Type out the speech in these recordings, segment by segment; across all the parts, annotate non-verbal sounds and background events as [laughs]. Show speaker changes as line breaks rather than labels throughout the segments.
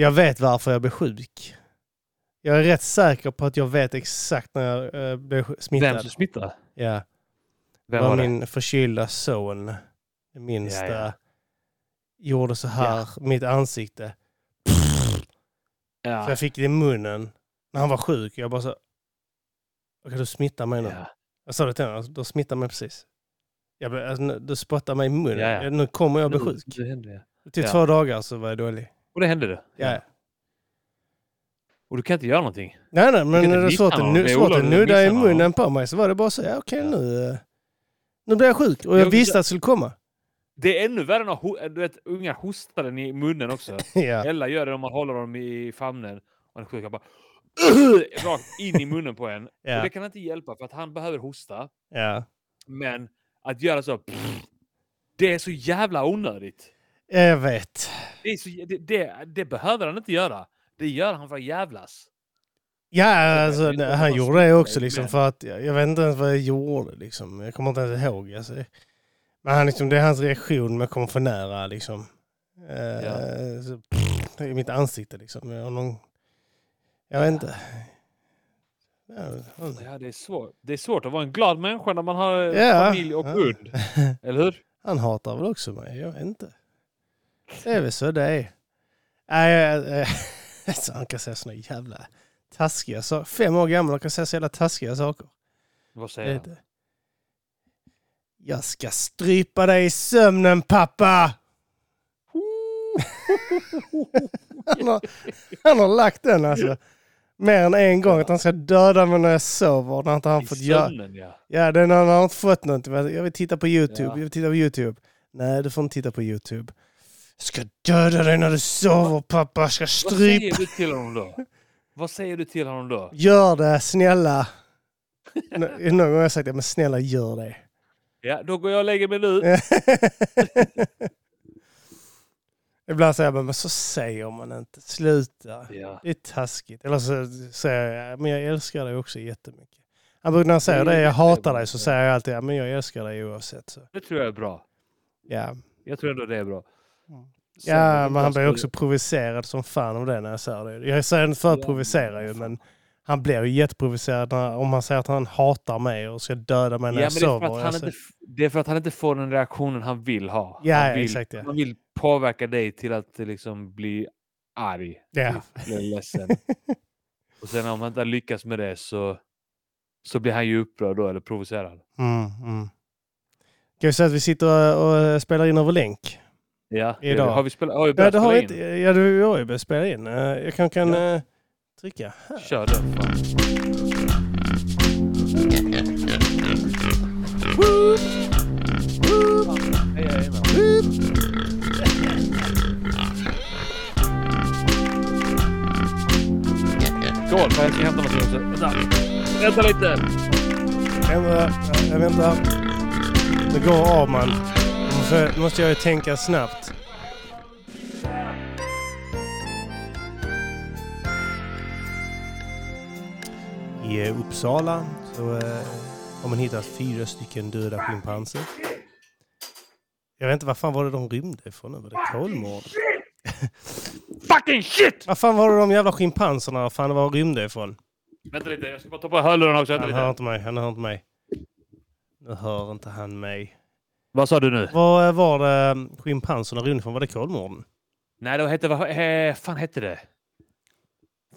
Jag vet varför jag blev sjuk. Jag är rätt säker på att jag vet exakt när jag eh, blev smittad.
Vem som smittade?
Ja.
Vem
var
var det?
min förkylda son, minsta,
Ja, ja.
gjorde så här, mitt ansikte. Så
Ja.
jag fick det i munnen när han var sjuk. Jag bara så, okej du smittar mig nu.
Ja.
Jag sa det till honom, du smittar mig precis. Jag alltså, du spottar mig i munnen.
Ja, ja.
Nu kommer jag bli sjuk.
Det ja.
Det tog
ja.
två dagar så var jag dålig.
Och det hände det?
Ja.
Och du kan inte göra någonting?
Nej, nej, men när är svårt
missa
att,
Det är
svårt att
olagligt att
nudda i munnen på mig så var det bara så, ja okej
Ja.
nu, eh, nu blir jag sjuk. Och jag
Jag-
visste att det skulle komma.
Det är ännu värre när du vet, unga hostar den i munnen också. [laughs]
ja.
Ella gör det om man håller dem i famnen. Och den sjuka bara [clears throat] rakt in i munnen på en.
Ja.
Och det kan inte hjälpa för att han behöver hosta.
ja.
Men att göra så, [sniffs] det är så jävla onödigt.
Jag vet.
Det, så, det, det, det behöver han inte göra. Det gör han för att jävlas.
Ja, alltså,
om
han gjorde det också liksom
men-
för att jag, jag vet inte ens vad jag gjorde liksom. Jag kommer inte ens ihåg. Alltså. Men han, liksom, det är hans reaktion med att komma för nära liksom. Eh,
Ja.
så, pff, I mitt ansikte liksom. Jag, någon, jag vet inte. Ja,
det är svårt. Det är svårt att vara en glad människa när man har
Ja.
familj och hund. [laughs] Eller hur?
Han hatar väl också mig, jag vet inte. Det är väl så det är. Nej, jag- jag- [laughs] så han kan säga såna jävla taskiga saker. Fem år gammal och kan säga så jävla taskiga saker.
Vad säger han?
Jag ska strypa dig i sömnen pappa! [laughs] Han har, han har lagt den alltså. Mer än en gång att han ska döda mig när jag sover. När inte han
I
fått göra.
sömnen, ja.
Ja, den har han har inte fått någonting. Jag vill titta på YouTube.
Ja.
Jag vill titta på YouTube. Nej, du får inte titta på YouTube. Jag ska döda dig när du sover pappa. Jag ska
Vad
strypa.
säger du till honom då? Vad säger du till honom då?
Gör det, snälla. Nå- Någon gång har jag sagt det, men snälla gör det.
Ja, då går jag och lägger mig nu. [laughs]
Ibland säger jag men så säger man inte. Sluta.
Ja.
Det är taskigt. Eller så säger jag, men jag älskar dig också jättemycket. Han brukar när han säger
Det
jag hatar dig, så säger jag alltid, men jag älskar dig oavsett. Så.
Det tror jag är bra.
Ja,
Jag tror ändå det är bra. Vet
ja men han blir också provocerad som fan av det när jag säger det. Jag säger inte för att provocera ju, men han blir ju jätteprovocerad när, om han säger att han hatar mig och ska döda mig när
Ja,
jag
men det, är för
sover.
att han
Jag
inte, det är för att han inte får den reaktionen han vill ha.
Ja,
han, vill,
exakt, ja.
han vill påverka dig till att liksom bli arg.
Ja.
Bli ledsen. [laughs] Och sen om han inte lyckas med det så, så blir han ju upprörd då, eller provocerad.
Mm, mm. Ska vi säga att vi sitter och, och spelar in över länk?
Ja,
Idag.
har vi, spelat, har vi
Ja,
börjat
det har vi
spela in?
Ja, du har ju börjat spela in. Eh, Jag kan, kan
Ja.
eh, trycka här.
Kör den. Hej. Skål! Jag ska hämta någonting också. Vänta! Vänta lite!
Jag väntar. Det går av man. Nu måste, jag ju tänka snabbt. I eh, Uppsala så eh, har man hittat fyra stycken döda schimpanser. Jag vet inte, vad fan var det de rymde ifrån nu? Var det Kolmården? [laughs]
Fucking shit!
Vad fan var det de jävla schimpanserna vad fan det var rymde ifrån?
Vänta lite, jag ska bara ta på hörlurarna också.
Han hör inte mig, han hör inte mig. Nu hör inte han mig.
Vad sa du nu?
Vad var det um, schimpanserna rymde från? Var det Kolmården?
Nej, det hette... Vad eh, fan hette det?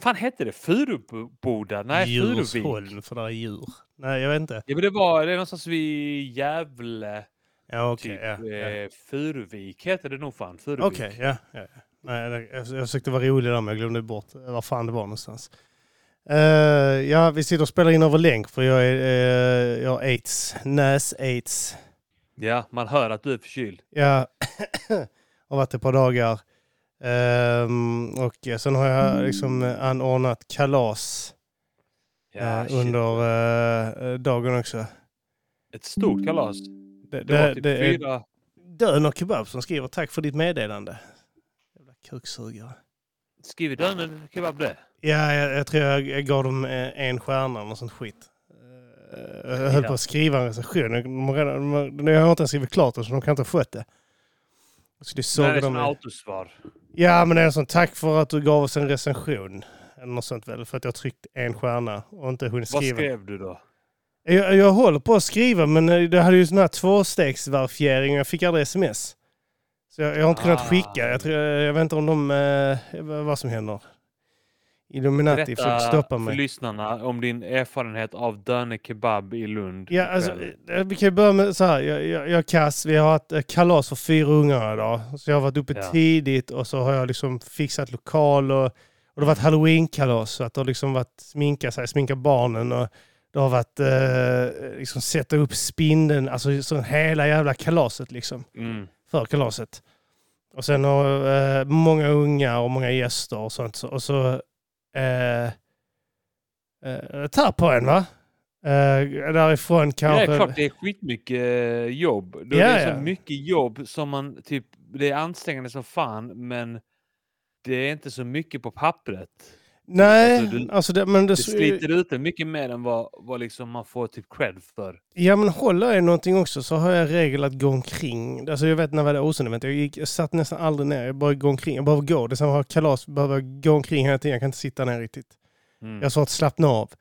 fan hette det? Furuboda? Nej, Furuvik.
Djursholm, för där är djur. Nej, jag vet inte.
Ja, men det var det är någonstans vid Gävle.
Ja, okej.
Typ
ja, ja.
eh, Furuvik heter det nog fan. Furuvik.
Okej, ja. ja. ja. Nej, jag, jag försökte vara rolig där men jag glömde bort eh, var fan det var någonstans. Eh, ja, vi sitter och spelar in över länk för jag, är, eh, jag har aids. Näs-aids.
Ja, man hör att du är förkyld.
Jag [coughs] har varit ett par dagar. Ehm, och sen har jag liksom anordnat kalas
Ja, shit.
under eh, dagen också.
Ett stort kalas.
Det,
Det var
det,
typ
det är
fyra...
Dön och Kebab som skriver tack för ditt meddelande. Jävla kuksugare.
Skriver Dönen kebab det?
Ja, jag, jag tror jag, gav dem eh, en stjärna eller sånt skit. Eh, Jag höll på att skriva en recension. De har redan- de- Jag har inte ens skrivit klart det så de kan inte ha fått det. Skulle
Nej,
såga
det är
dem
som autosvar.
Ja, men det är en sån tack för att du gav oss en recension. Eller något sånt väl, för att jag tryckt en stjärna och inte hunnit
Vad
skriva.
skrev du då?
Jag, jag håller på att skriva, men eh, det hade ju sån här tvåstegsverifiering och jag fick aldrig sms. Så jag, jag har inte kunnat
Ah.
skicka. Jag, tror, jag vet inte om de... Eh, vad som händer. Illuminati
Berätta
stoppa
för
mig.
lyssnarna om din erfarenhet av Döne Kebab i Lund.
Ja, alltså, eh, vi kan ju börja med så här. Jag, jag, jag kass. Vi har haft eh, kalas för fyra ungar idag. Så jag har varit uppe
Ja.
tidigt och så har jag liksom fixat lokal och, och det har varit halloweenkalas. Så att det har liksom varit sminka sig, sminka barnen och det har varit eh, liksom sätta upp spindeln, alltså så hela jävla kalaset liksom.
Mm.
För kalaset. Och sen har eh, många unga och många gäster och sånt. Så- Och så eh, eh, tar på en va? Eh, därifrån kanske...
det är klart det är skitmycket eh, jobb. Det
Ja,
är så
ja.
mycket jobb som man typ, det är ansträngande som fan men det är inte så mycket på pappret.
Nej,
Alltså, du-
alltså det, men det,
Det sliter ut det mycket mer än vad, vad liksom man får typ cred för.
Ja men håller jag någonting också så har jag regel att gå omkring. Alltså jag vet när jag var osen jag, gick, jag satt nästan aldrig ner. Jag bara går omkring. Jag behöver gå. Det är att ha kalas. Jag behöver gå omkring hela tiden. Jag kan inte sitta ner riktigt.
Mm.
Jag har svårt att slappna av.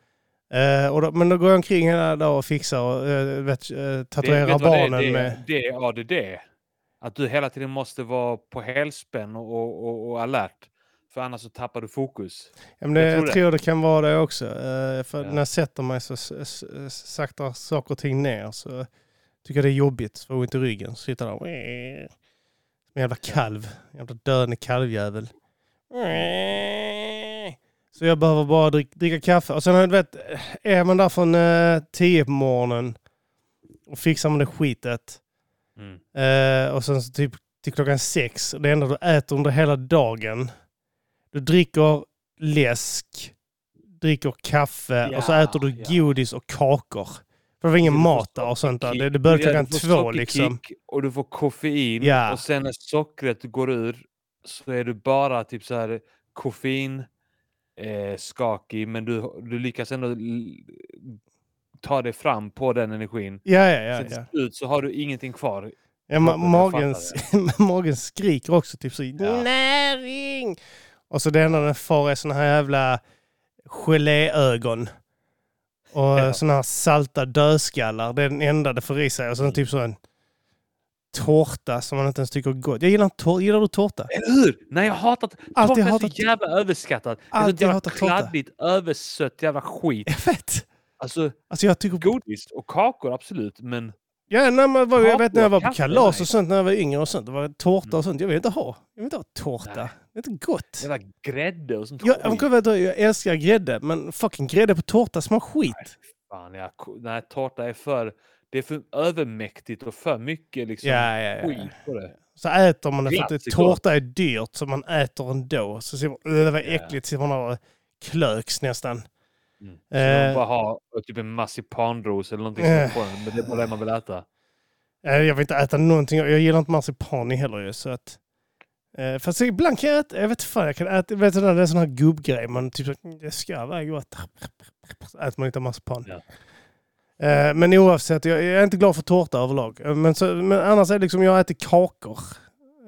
Eh, då, men då går jag omkring hela dagen och fixar och uh, vet, eh,
Det-
tatuerar
vet du vad det är?
barnen
det,
med...
Det är ADD. Att du hela tiden måste vara på helspänn och, och, och, och alert. För annars så tappar du fokus.
Ja, men det,
jag
jag,
tror det.
tror det kan vara det också. Eh, för
Ja.
när jag sätter mig så saktar saker och ting ner. Så tycker jag det är jobbigt. Får ont i ryggen. Så sitter där. Som en jävla kalv. Jävla döende kalvjävel. Så jag behöver bara dricka, dricka kaffe. Och sen jag, du vet, är man där från eh, 10 på morgonen och fixar man det skitet.
Mm.
Eh, och sen så typ till klockan sex. Det enda du äter under hela dagen. Du dricker läsk, dricker kaffe och så
Ja,
äter du
ja.
godis och kakor. För det var ingen mat där och sånt där. Det, det började
Ja,
klockan
får
två liksom.
Och du får koffein.
Ja.
Och sen när sockret går ur så är du bara typ så här koffein eh, skakig. Men du, du lyckas ändå ta dig fram på den energin.
Ja, ja, ja.
Sen till
ja.
slut så har du ingenting kvar.
ja ma- magen, [laughs] magen skriker också typ så.
Ja.
Näring! Och så det enda den får är såna här jävla geléögon. Och
Ja.
såna här salta dödskallar. Det är den enda det får i sig. Och sen typ så en tårta som man inte ens tycker är gott. Jag gillar, inte tår- gillar du tårta?
Eller hur? Nej, jag hatat...
Alltid
Tårta är så jävla överskattat.
Alltid
jävla
hatat tårta.
kladdigt, översött jävla skit.
Jag vet.
Alltså,
Alltså jag tycker...
godis och kakor absolut, men
Ja, när man var, jag vet när jag var på kalas och sånt när jag var yngre och sånt. Det var tårta och sånt. Jag vill inte ha. Jag vill inte ha tårta.
Nej.
Det är inte gott.
jävla grädde och sånt
Jag, jag, jag älskar grädde, men fucking grädde på tårta smakar skit.
Fan, ja, ko- nej, tårta är för... Det är för övermäktigt och för mycket liksom
Ja, ja, ja.
skit på det.
Så äter man det för att det, tårta är dyrt så man äter ändå. Så ser man, "Öh, det var äckligt, så man har klöks nästan.
Mm. Så
Eh.
man bara ha typ en marsipanros eller någonting
Eh.
som på den, men det är bara det man vill äta.
Eh, Jag vill inte äta någonting. Jag gillar inte marsipan heller ju. Så att, eh, fast ibland kan jag äta, jag vet fan, jag kan äta, vet du, det är en sån här gubbgrej. Man typ, så, "Mm, det ska vara gott. Äter man inte marsipan.
Ja.
Eh, men oavsett, jag, jag är inte glad för tårta överlag. Eh, Men, så, men annars är det liksom, jag äter kakor.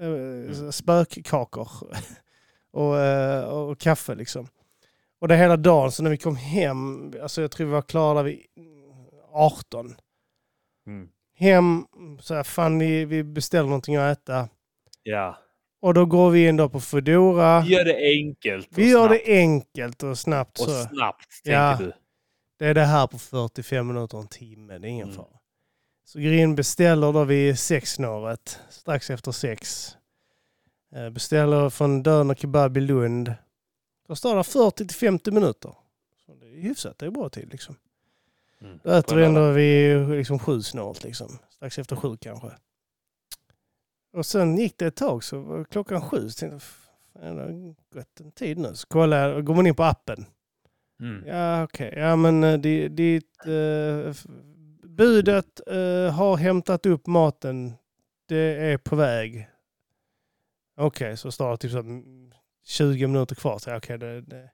Eh, Spökkakor. [laughs] och, eh, och kaffe liksom. Och det hela dagen, så när vi kom hem, alltså jag tror vi var klara vid 18
Mm.
hem, så här, fan vi, vi beställer någonting att äta.
Ja.
Och då går vi in då på Foodora.
Gör det enkelt och
Vi gör
snabbt.
det enkelt och snabbt.
Och
Så.
snabbt,
Ja.
tänker du.
Det är det här på 45 minuter, en timme. Det är ingen
Mm.
fara. Så in beställer då vid sexsnåret, strax efter sex. Eh, Beställer från Döner Kebab i Lund. Då står det 40 till 50 minuter. Så det är hyfsat, det är bra tid liksom.
Mm.
Då äter vi ändå vid liksom sju snålt liksom. Strax efter sju kanske. Och sen gick det ett tag så var klockan sju. Så tänkte jag, det har gått en tid nu. Så kollar jag, går man in på appen.
Mm.
Ja okej, ja men eh, di- ditt eh, budet eh, har hämtat upp maten. Det är på väg. Okej, så står det typ så 20 minuter kvar. Så, okej, det, det,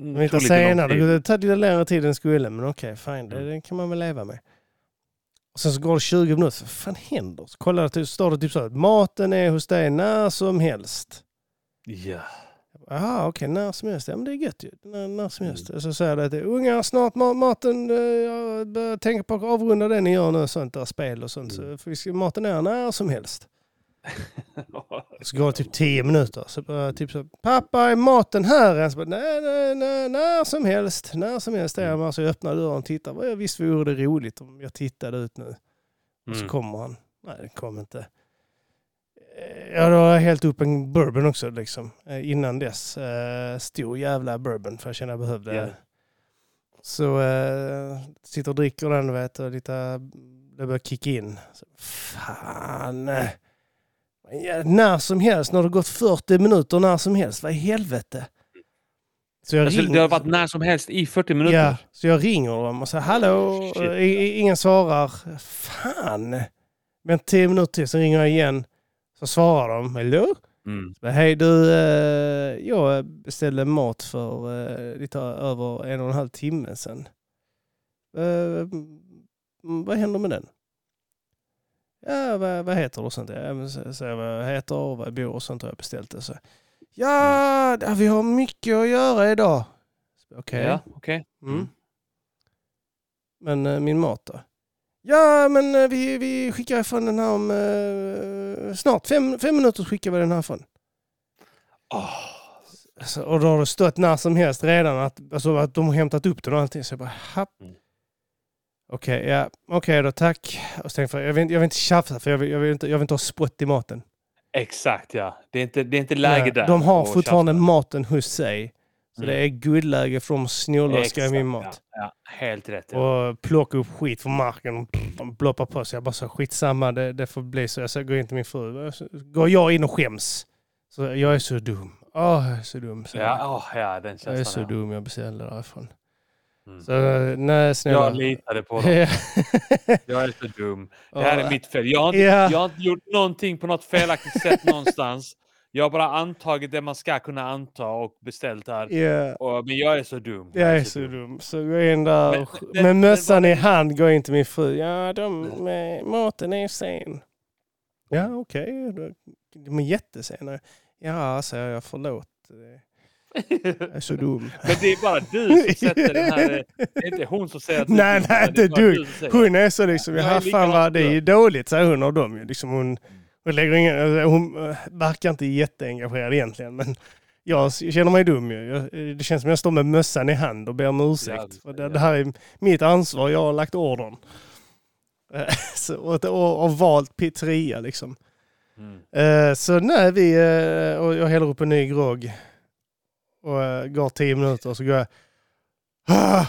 Mm, lite lång
senare. Det tar lite längre tid än skulle, men okej, fine. Det,
Mm.
det kan man väl leva med. Och sen så går det 20 minuter. Vad fan händer? Så kollar jag, typ- står det typ så här, maten är hos dig när som helst.
Ja.
Jaha, okej, när som helst. Ja, men det är gött ju. När, när som helst. Så säger det till ungar, snart ma- maten, eh, jag tänka på att avrunda det ni gör nu, sånt där spel och sånt.
Mm.
Så för vi ska, maten är när som helst. [laughs] Så går det typ tio minuter. Så bara typ så, pappa är maten här bara, nej, nej, nej, när som helst. När som helst
Mm.
han. Så jag öppnar dörren och tittar. Visst vore det roligt om jag tittade ut nu. Och så
Mm.
kommer han. Nej, det kom inte. Eh, Ja, då har jag helt upp en bourbon också liksom. Eh, Innan dess. Eh, Stor jävla bourbon för jag kände jag behövde.
Ja.
Så eh, sitter och dricker den vet och lite, det börjar kicka in. Så, fan. Ja, när som helst, när det har gått 40 minuter, när som helst. Vad i helvete? Så jag
Alltså,
ringer-
det har varit när som helst i 40 minuter.
Ja, så jag ringer dem och säger hallå. Eh, i- ingen svarar. Fan! Men tio minuter till, så ringer jag igen. Så svarar de, hallå?
Mm.
Hej du, eh, jag beställde mat för eh, lite över en och en halv timme sedan. Eh, mm, vad händer med den? Ja, vad, vad heter du och sånt? Ja, jag vad jag heter och var jag bor och sånt har jag beställt det. Så, ja, ja, vi har mycket att göra idag. Okej.
Ja, okej.
Mm. Men eh, min mat då? Ja, men eh, vi, vi skickar ifrån den här om eh, snart. Fem, fem minuter skickar vi den här ifrån.
Åh,
Alltså, och då har det stått när som helst redan att, alltså, att de har hämtat upp den och allting. Så jag bara, happ.
Mm.
Okej, ja, okej då, tack. Och tänkte jag, vill, jag vill inte tjafsa för jag vill, jag, vill inte, jag vill inte ha spott i maten.
Exakt ja. Det är inte, det är inte läge
Nej,
där.
De har fortfarande
tjafsa.
maten hos sig. Så
Mm.
det är guldläge för att snålöska i min mat.
Ja, ja, helt rätt. Ja.
och plocka upp skit från marken och bloppa på sig. Jag bara så skitsamma, det, det får bli så. Jag så går in till min fru. Så går jag in och skäms. Så jag är så dum. Åh, jag är så dum. Så
Ja, åh, ja, den
jag är så
känslan. ja.
dum, jag beställde därifrån.
Mm.
Så nej, snälla.
Jag litade på dem. [laughs] Jag är så dum. Det här är mitt fel. Jag har, inte,
Ja.
jag har inte gjort någonting på något felaktigt sätt någonstans. Jag har bara antagit det man ska kunna anta och beställt här.
Ja,
Och, men jag är så dum.
jag är så dum. Så jag in där
Men- men-
med mössan i hand går jag in till min fru. Ja, de, med, maten är sen. Ja, okej. Okay. De är jättesena. Ja, säger jag. Förlåt. Jag är så dum.
Men det är bara du som [laughs] sätter den här... Det är inte hon som säger att
Nej, nej, inte du. Hon är så liksom,
Jag
ja fan vad det är dåligt, säger hon av dem. Liksom hon, hon, lägger ingen, alltså, hon eh, verkar inte jätteengagerad egentligen, men jag känner mig dum ju. Jag, det känns som jag står med mössan i hand och ber om ursäkt.
Ja,
det, det här är mitt ansvar, jag har lagt ordern. Eh, [laughs] så, och, och, och valt pizzeria liksom.
Mm.
Eh, så nej, vi, eh, och jag häller upp en ny grogg. Och uh, går tio minuter och så går jag... Ah!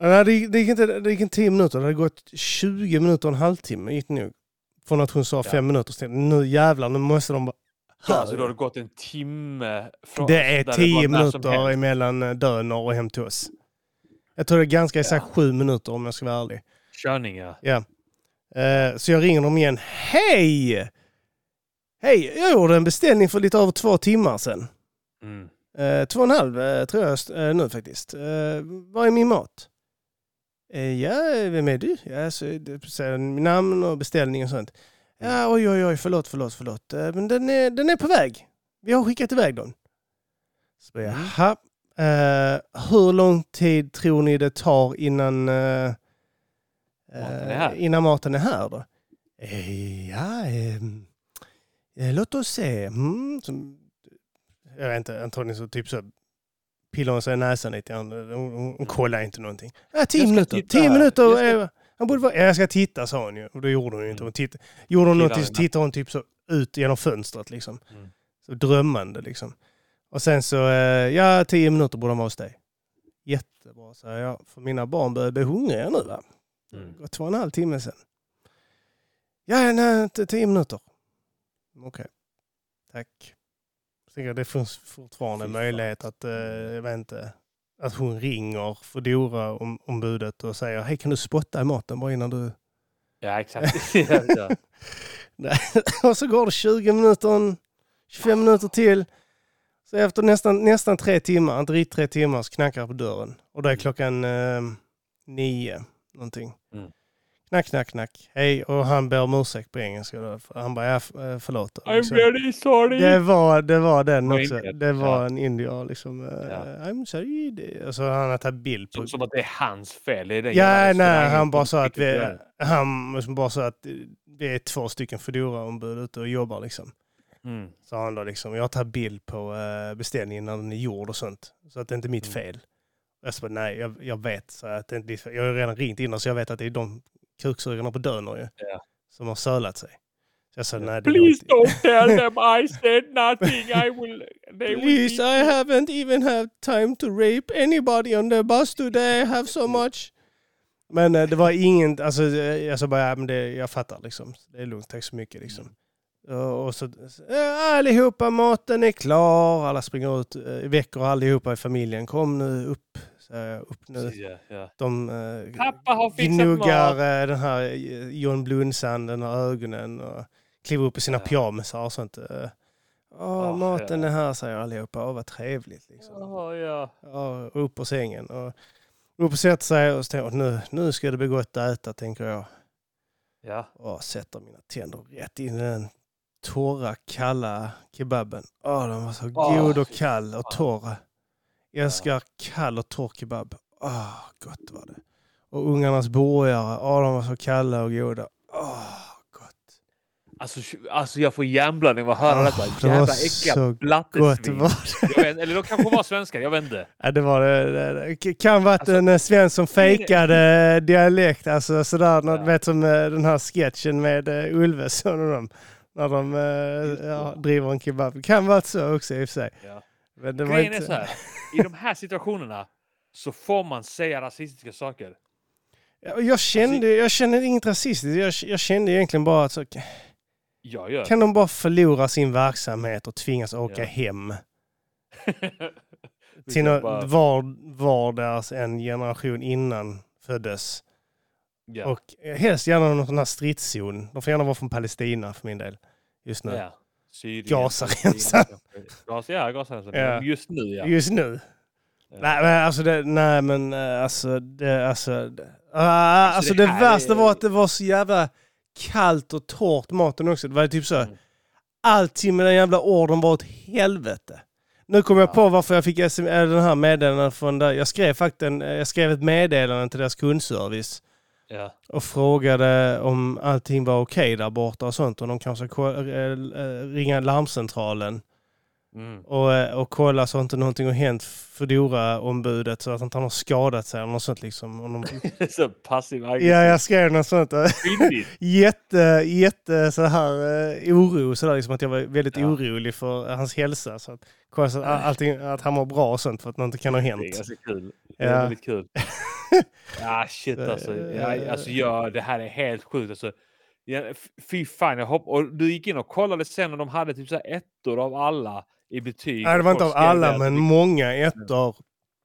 Nej, det, det, gick inte, det gick inte tio minuter, det hade gått 20 minuter och en halvtimme gick det nog. Från att hon sa
Ja.
fem minuter. Jag, nu jävlar, nu måste de bara...
Ja, alltså då har det gått en timme. Från,
det är tio minuter emellan eh, Döner och hem till oss. Jag tror det är ganska exakt sju minuter om jag ska vara ärlig.
Körning ja.
Ja. Eh, så jag ringer dem igen. Hej! Hej, jag gjorde en beställning för lite över två timmar sedan.
Mm.
Eh, två och en halv eh, tror jag eh, nu faktiskt. Vad är min mat? Ja, vem är du? Ja, så, säger namn och beställning och sånt. Ja, oj, oj, oj, förlåt, förlåt, förlåt. Men den är, den är på väg. Vi har skickat iväg den. Så,
Mm.
jaha. Eh, hur lång tid tror ni det tar innan, eh,
Maten
innan maten är här då? Eh, ja, låt oss se. Mm, jag vet inte, antagligen så typ så pillar hon sig i näsan lite grann. Hon, hon, hon kollar inte någonting. Ja, tio minuter. Tio minuter.
Jag ska-
eh, Han borde vara, ja, jag ska titta sa hon ju. Och det gjorde hon ju inte.
Mm.
Hon titt, gjorde hon någonting så tittade hon typ så ut genom fönstret liksom.
Mm.
Så drömmande liksom. Och sen så, eh, ja tio minuter borde de vara hos dig. Jättebra, så jag. För mina barn börjar bli hungriga nu va.
Mm.
gått två och en halv timme sedan. Ja, nej, tio minuter. Okej. Tack. Tänker jag, det finns fortfarande
Fy fan.
möjlighet att, eh, jag vet inte, att hon ringer Foodora om, ombudet och säger hej kan du spotta i maten bara innan du...
Ja, exakt. [laughs] [laughs] ja, [laughs]
och så går det 20 minuter, 25 minuter till. Så efter nästan, nästan tre timmar, inte riktigt tre timmar, så knackar det på dörren. Och då är klockan eh, nio någonting.
Mm.
Knack, knack, knack. Hej. Och han ber om ursäkt på engelska. Då. Han bara, ja, eh, förlåt.
I'm
Liksom.
very sorry!
Det var, det var den
Var
också. Det var en indier liksom. eh,
Ja.
I'm sorry. Det- Alltså han har tagit bild på...
Som, att det är hans fel. Det är den
Ja, nej, han bara sa att
det
vi, han liksom bara sa att vi är två stycken Foodora-ombud ute och jobbar liksom.
Mm.
Sa han då liksom. Jag tar bild på eh, beställningen när den är gjord och sånt. Så att det inte är mitt
Mm.
fel. Jag sa nej, jag, jag vet. Så att det. Jag har redan ringt innan så jag vet att det är de kuksugarna på Döner ju.
Ja.
Som har sölat sig. Så jag sa nej, det
Please don't tell them I said nothing. I will... They will
Please,
be-
I haven't even had time to rape anybody on the bus today. I have so much. Men eh, det var ingen, alltså eh, jag sa bara, ja, men det, jag fattar liksom. Det är lugnt, tack så mycket liksom. Och och så, eh, allihopa, maten är klar. Alla springer ut, väcker allihopa i familjen. Kom nu upp, upp nu.
Ja, ja.
De eh,
Pappa har fixat
gnuggar
mat.
eh, den här eh, John Blundsanden och ögonen och kliver upp i sina
Ja.
pyjamasar och sånt. eh. Åh,
Åh,
maten är här, säger allihopa. Åh, vad trevligt. Liksom.
Ja, ja.
Ja, upp på sängen. Och upp och sätter sig och tänker nu, nu ska det bli gott att äta, tänker jag.
Ja.
Och sätter mina tänder rätt in i den torra, kalla kebaben. Åh, den var så god och kall och
fan.
torr. Jag älskar kall och torr kebab. Åh, gott var det. Och ungarnas burgare, åh, de var så kalla och goda. Åh, gott.
Alltså, alltså jag får hjärnblandning av att höra
Ah,
detta.
det var
Jävla äckliga blattesvin. eller de kanske var svenskar, jag vet inte.
Ja, det var det. det. kan vara
Alltså,
en eh, svensk som fejkade dialekt. Alltså sådär,
Ja.
vet som eh, den här sketchen med uh, Ulveson och dem. När de eh, ja, driver en kebab. Det kan vara så också i och för sig.
Ja.
Men det
Grejen är
inte...
så här, i de här situationerna så får man säga rasistiska saker.
Ja, Jag kände, jag kände inget rasistiskt. Jag, jag kände egentligen bara att så, kan de bara förlora sin verksamhet och tvingas åka
Ja.
hem [laughs] till nå-
bara-
var, var deras en generation innan föddes.
ja.
Och helst gärna någon sån här stridszon. De får gärna vara från Palestina för min del. Just nu.
Ja. Syrien,
Gazaremsan.
Gas, ja, Gazaremsan.
Ja.
Just nu ja.
Just nu.
Ja.
Nej men alltså det, nej men eh, alltså det, alltså, det, ah, alltså,
det
det,
här
värsta
är-
var att det var så jävla kallt och torrt maten också. Det var typ så,
Mm.
allting med den jävla orden var åt helvete. Nu kom jag
Ja.
på varför jag fick den här meddelandet från där. Jag skrev faktiskt en, jag skrev ett meddelande till deras kundservice
Ja.
och frågade om allting var okej där borta och sånt. Och de kanske eh, eh, ringa larmcentralen
Mm.
och, äh, och kolla så att inte någonting har hänt Foodora-ombudet så att inte han har skadat sig eller något sånt liksom. Och de, [laughs]
så passiv
ja, jag skrev något sånt. [laughs] jätte, jätte så här uh, oro, så där, liksom att jag var väldigt
Ja.
orolig för hans hälsa. Så att, kolla så att, allting, att han mår bra och sånt för att något kan ha
Det är
hänt.
ganska kul. Det är
Ja.
väldigt kul. Ja, [laughs] shit alltså. Ja, alltså ja, det här är helt sjukt. Alltså, ja, fy fan, jag hopp och du gick in och kollade sen och de hade typ så här ettor av alla i betyg.
Nej, det var inte av alla, men
att-
många ettor.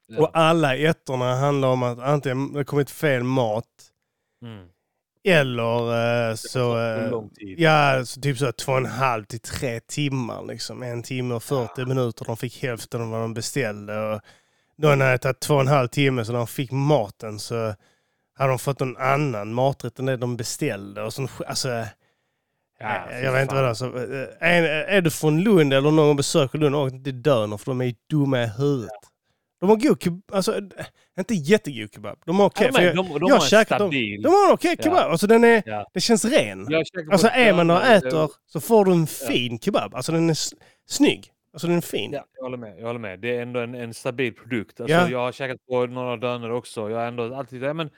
Ja.
Och alla ettorna handlar om att antingen det kommit fel mat
Mm.
eller eh, så... Eh. Ja, så typ så två och en halv till tre timmar. Liksom. En timme och 40 minuter. De fick hälften av vad de beställde. Och när det tagit två och en halv timme så de fick maten så hade de fått någon annan maträtt än det de beställde. Och sk- alltså,
Ja,
jag vet inte vad det är. Så, eh, är, är du från Lund eller någon besöker Lund, åk inte till Döner för de är ju dumma i huvudet. De har god kebab, alltså eh, inte jättegod kebab. De har okej.
Ja,
för
men
jag-
de, de
jag
har
har
en
käkat
stabil...
de har en okej
Ja.
kebab. Alltså den är,
Ja.
det känns ren. Alltså är man och äter så får du en fin kebab. Alltså den är snygg. Alltså den är fin.
Ja, jag håller med. Jag håller med. Det är ändå en, en stabil produkt. Alltså,
Ja.
Jag har käkat på några döner också. Jag har ändå alltid... Ja, men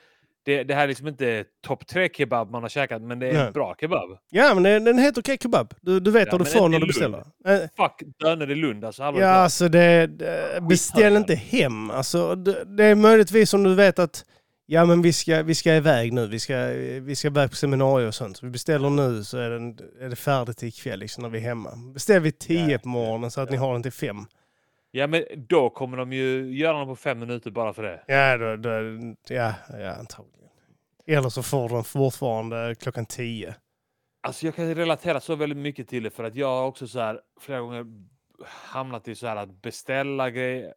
det, det här är liksom inte topp tre kebab man har käkat, men det är
Nej.
en bra kebab.
Ja men den, den är helt okej kebab. Du, du vet
Ja,
vad du får när
är
du beställer. Eh,
Fuck döner i Lund. Alltså,
Ja
talat.
alltså det, det, beställ inte hem. Alltså det, det är möjligtvis om du vet att ja men vi ska, vi ska iväg nu. Vi ska, vi ska iväg på seminarier och sånt. Så vi beställer nu så är, den, är det färdigt ikväll liksom när vi är hemma. Beställ vid tio
Ja,
på morgonen så att
ja.
ni har den till fem.
Ja, men då kommer de ju göra den på fem minuter bara för det.
Ja, då, då, ja, ja antagligen. Eller så får de fortfarande klockan tio.
Alltså jag kan relatera så väldigt mycket till det för att jag har också så här flera gånger hamnat i så här att beställa grejer,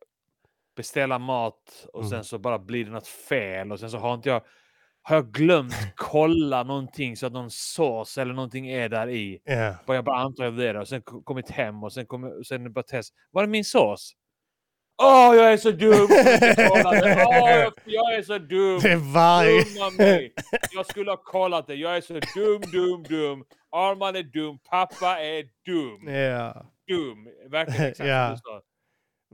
beställa mat och
Mm.
sen så bara blir det något fel och sen så har inte jag har jag glömt kolla någonting så att någon sås eller någonting är där i.
Ja.
Bara jag bara antar jag det och sen ko- kommit hem och sen kommer sen bara test. Var är min sås? Åh, jag är så dum! [laughs] Åh, jag, jag är så dum!
Det är varje...
Dumma mig! Jag skulle ha kollat det. Jag är så dum, dum, dum. Arman är dum. Pappa är dum.
Ja.
Dum. Verkligen exakt
Ja.
som du sa.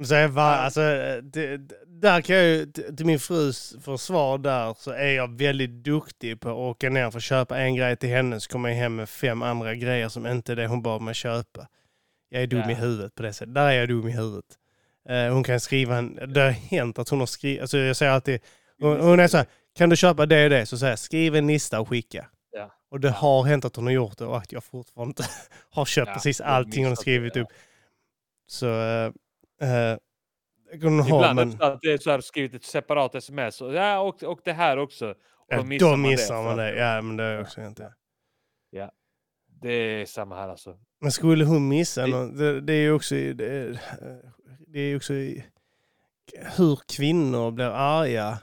Så är var,
Ja.
alltså, det, där kan jag ju, till min frus försvar där, så är jag väldigt duktig på att åka ner för att köpa en grej till henne, så kommer jag hem med fem andra grejer som inte är det hon bad mig köpa. Jag är dum
Ja.
i huvudet på det sättet. Där är jag dum i huvudet. Eh, hon kan skriva en, det har hänt att hon har skrivit, alltså jag säger alltid, hon, hon är så här, kan du köpa det och det? Så säger jag, skriv en lista och skicka.
Ja.
Och det har hänt att hon har gjort det och att jag fortfarande inte [laughs] har köpt
Ja,
precis
jag
allting hon har skrivit upp. Så... Hon ha,
Ibland
men
också att det är så här skrivit ett separat sms. Och, ja, och, och det här också. Och
ja,
då missar
då
man
missar
det.
man det. Ja, men det är också inte.
Det är samma här alltså.
Men skulle hon missa
Det-
något, det, det är ju också, det är, det är också hur kvinnor blir arga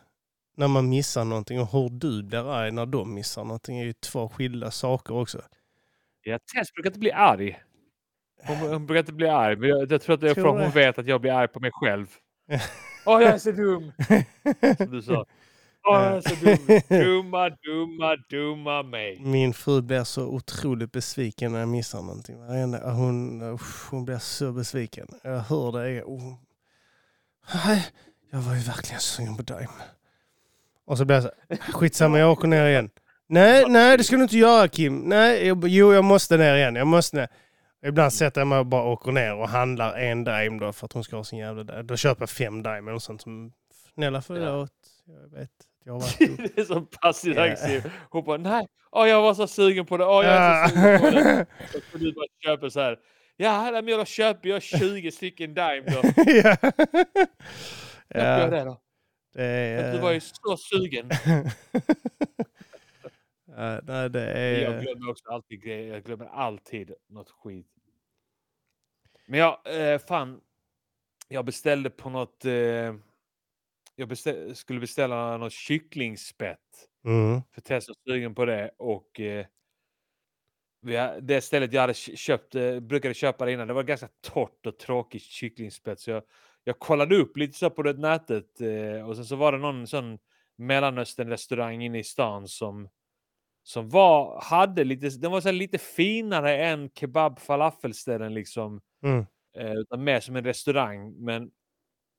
när man missar någonting och hur du blir arg när de missar någonting är ju två skilda saker också.
Ja, Tess brukar inte bli arg. Hon, hon brukar inte bli arg, men jag, jag tror att det är för att hon vet att jag blir arg på mig själv. [laughs] Åh, jag är så dum! Som du sa. [laughs] Åh, jag är så dum. [laughs] Dumma, dumma, dumma mig.
Min fru blir så otroligt besviken när jag missar någonting. Hon, hon blir så besviken. Jag hör det. Oh. Jag var ju verkligen sugen på dig. Och så blir jag så här, skitsamma jag åker ner igen. Nej, nej det ska du inte göra Kim. Nej, jo jag måste ner igen. Jag måste ner. Ibland sätter jag mig och bara åker ner och handlar en Daim då för att hon ska ha sin jävla Daim. Då köper jag fem Daim och sånt som snälla förlåt. Jag vet, jag dum. [laughs]
Det är som passiv
Ja.
aggressiv. Hon bara, nej, åh, jag var så sugen på det. Åh, jag är så sugen på det. [laughs] Och så du bara köper så här. Ja, men jag köper jag 20 stycken Dime då. [laughs]
ja.
Jag
ja,
det då?
det är...
Du var ju så sugen.
ja, nej, det
Jag
är...
glömmer också alltid grejer. Jag glömmer alltid något skit. Men jag, eh, fan. Jag beställde på något. Eh, jag beställ, skulle beställa något kycklingspett.
Mm.
För Tess var sugen på det. Och eh, det stället jag hade kö- köpt, eh, brukade köpa det innan. Det var ganska torrt och tråkigt kycklingspett. Så jag, jag kollade upp lite så på det nätet. Eh, och sen så var det någon sån Mellanöstern-restaurang inne i stan som som var, hade lite, den var så lite finare än kebab falafelställen liksom.
Mm.
Eh, utan mer som en restaurang. Men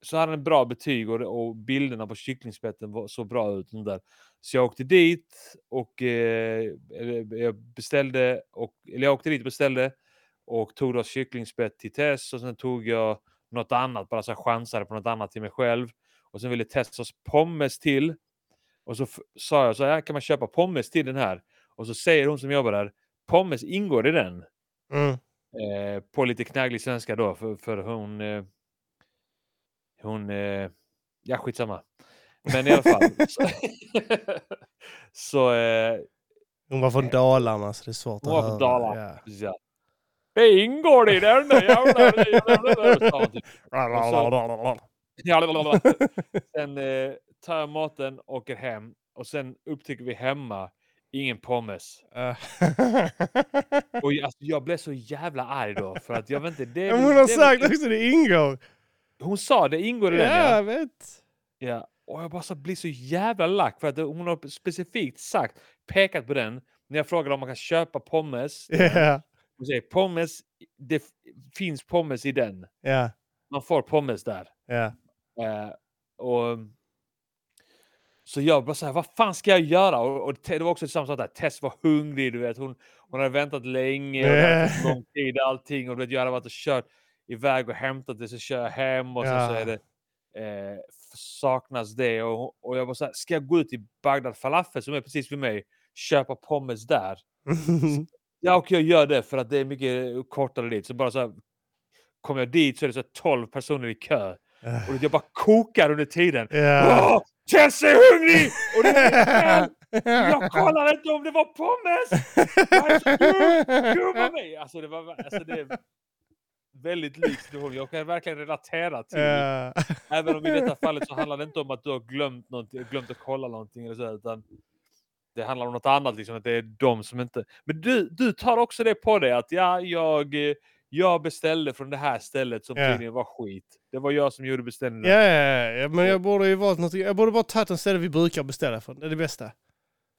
så hade den bra betyg och, och bilderna på kycklingspetten var, så bra ut. och Där. Så jag åkte dit och eh, jag beställde, och, eller jag åkte dit och beställde och tog då kycklingspett till Tess och sen tog jag något annat, bara så här chansade på något annat till mig själv. Och sen ville Tess ha pommes till. Och så sa jag så här, kan man köpa pommes till den här? Och så säger hon som jobbar där, pommes ingår i den.
Mm.
Eh, på lite knagglig svenska då, för, för hon... Eh, hon... Eh, ja, skitsamma. Men i alla fall. [laughs] så [laughs] så eh,
Hon var från Dalarna så det är svårt
hon
att
var
höra.
från Dalarna.
Ja.
Det ingår i den där jävla... hon typ. [laughs] Sen eh, tar jag maten, åker hem och sen upptäcker vi hemma ingen pommes.
Eh. [laughs]
Och jag, alltså, jag blev så jävla arg då för att jag vet inte. Det,
men hon har
det
sagt också det ingår.
Hon sa det ingår i
Ja,
den ja.
jag vet.
ja. Och jag bara så blir så jävla lack för att hon har specifikt sagt, pekat på den. När jag frågar om man kan köpa pommes.
Ja,
Hon säger pommes, det finns pommes i den.
ja,
Man får pommes där.
ja.
Eh, och så jag bara så här, vad fan ska jag göra? Och, och det var också samma sak där, Tess var hungrig, du vet. Hon, hon hade väntat länge och det hade tagit [laughs] lång tid allting. Och du vet, jag hade varit och kört iväg och hämtat det, så kör jag hem och sen så
Ja.
är det eh, saknas det. Och, och jag var så här, ska jag gå ut till Bagdad Falafel som är precis vid mig, köpa pommes där? [laughs] Ja, och jag gör det för att det är mycket kortare dit. Så bara så här, kommer jag dit så är det så här 12 personer i kö. Och jag bara kokar under tiden.
Ja.
Åh, Tess är hungrig! Och det är! [laughs] Jag kollade inte om det var pommes! Av mig! Alltså det, var, alltså det är väldigt likt situation. Jag kan verkligen relatera till det. Även om i detta fallet så handlar det inte om att du har glömt, någonting, glömt att kolla någonting eller så, utan det handlar om något annat, liksom, att det är de som inte... Men du, du tar också det på dig att ja, jag, eh, jag beställde från det här stället som
Ja.
tydligen var skit. Det var jag som gjorde beställningen.
Ja, ja, ja, men jag borde ju valt något. Jag borde bara tagit en ställe vi brukar beställa från. Det är det bästa.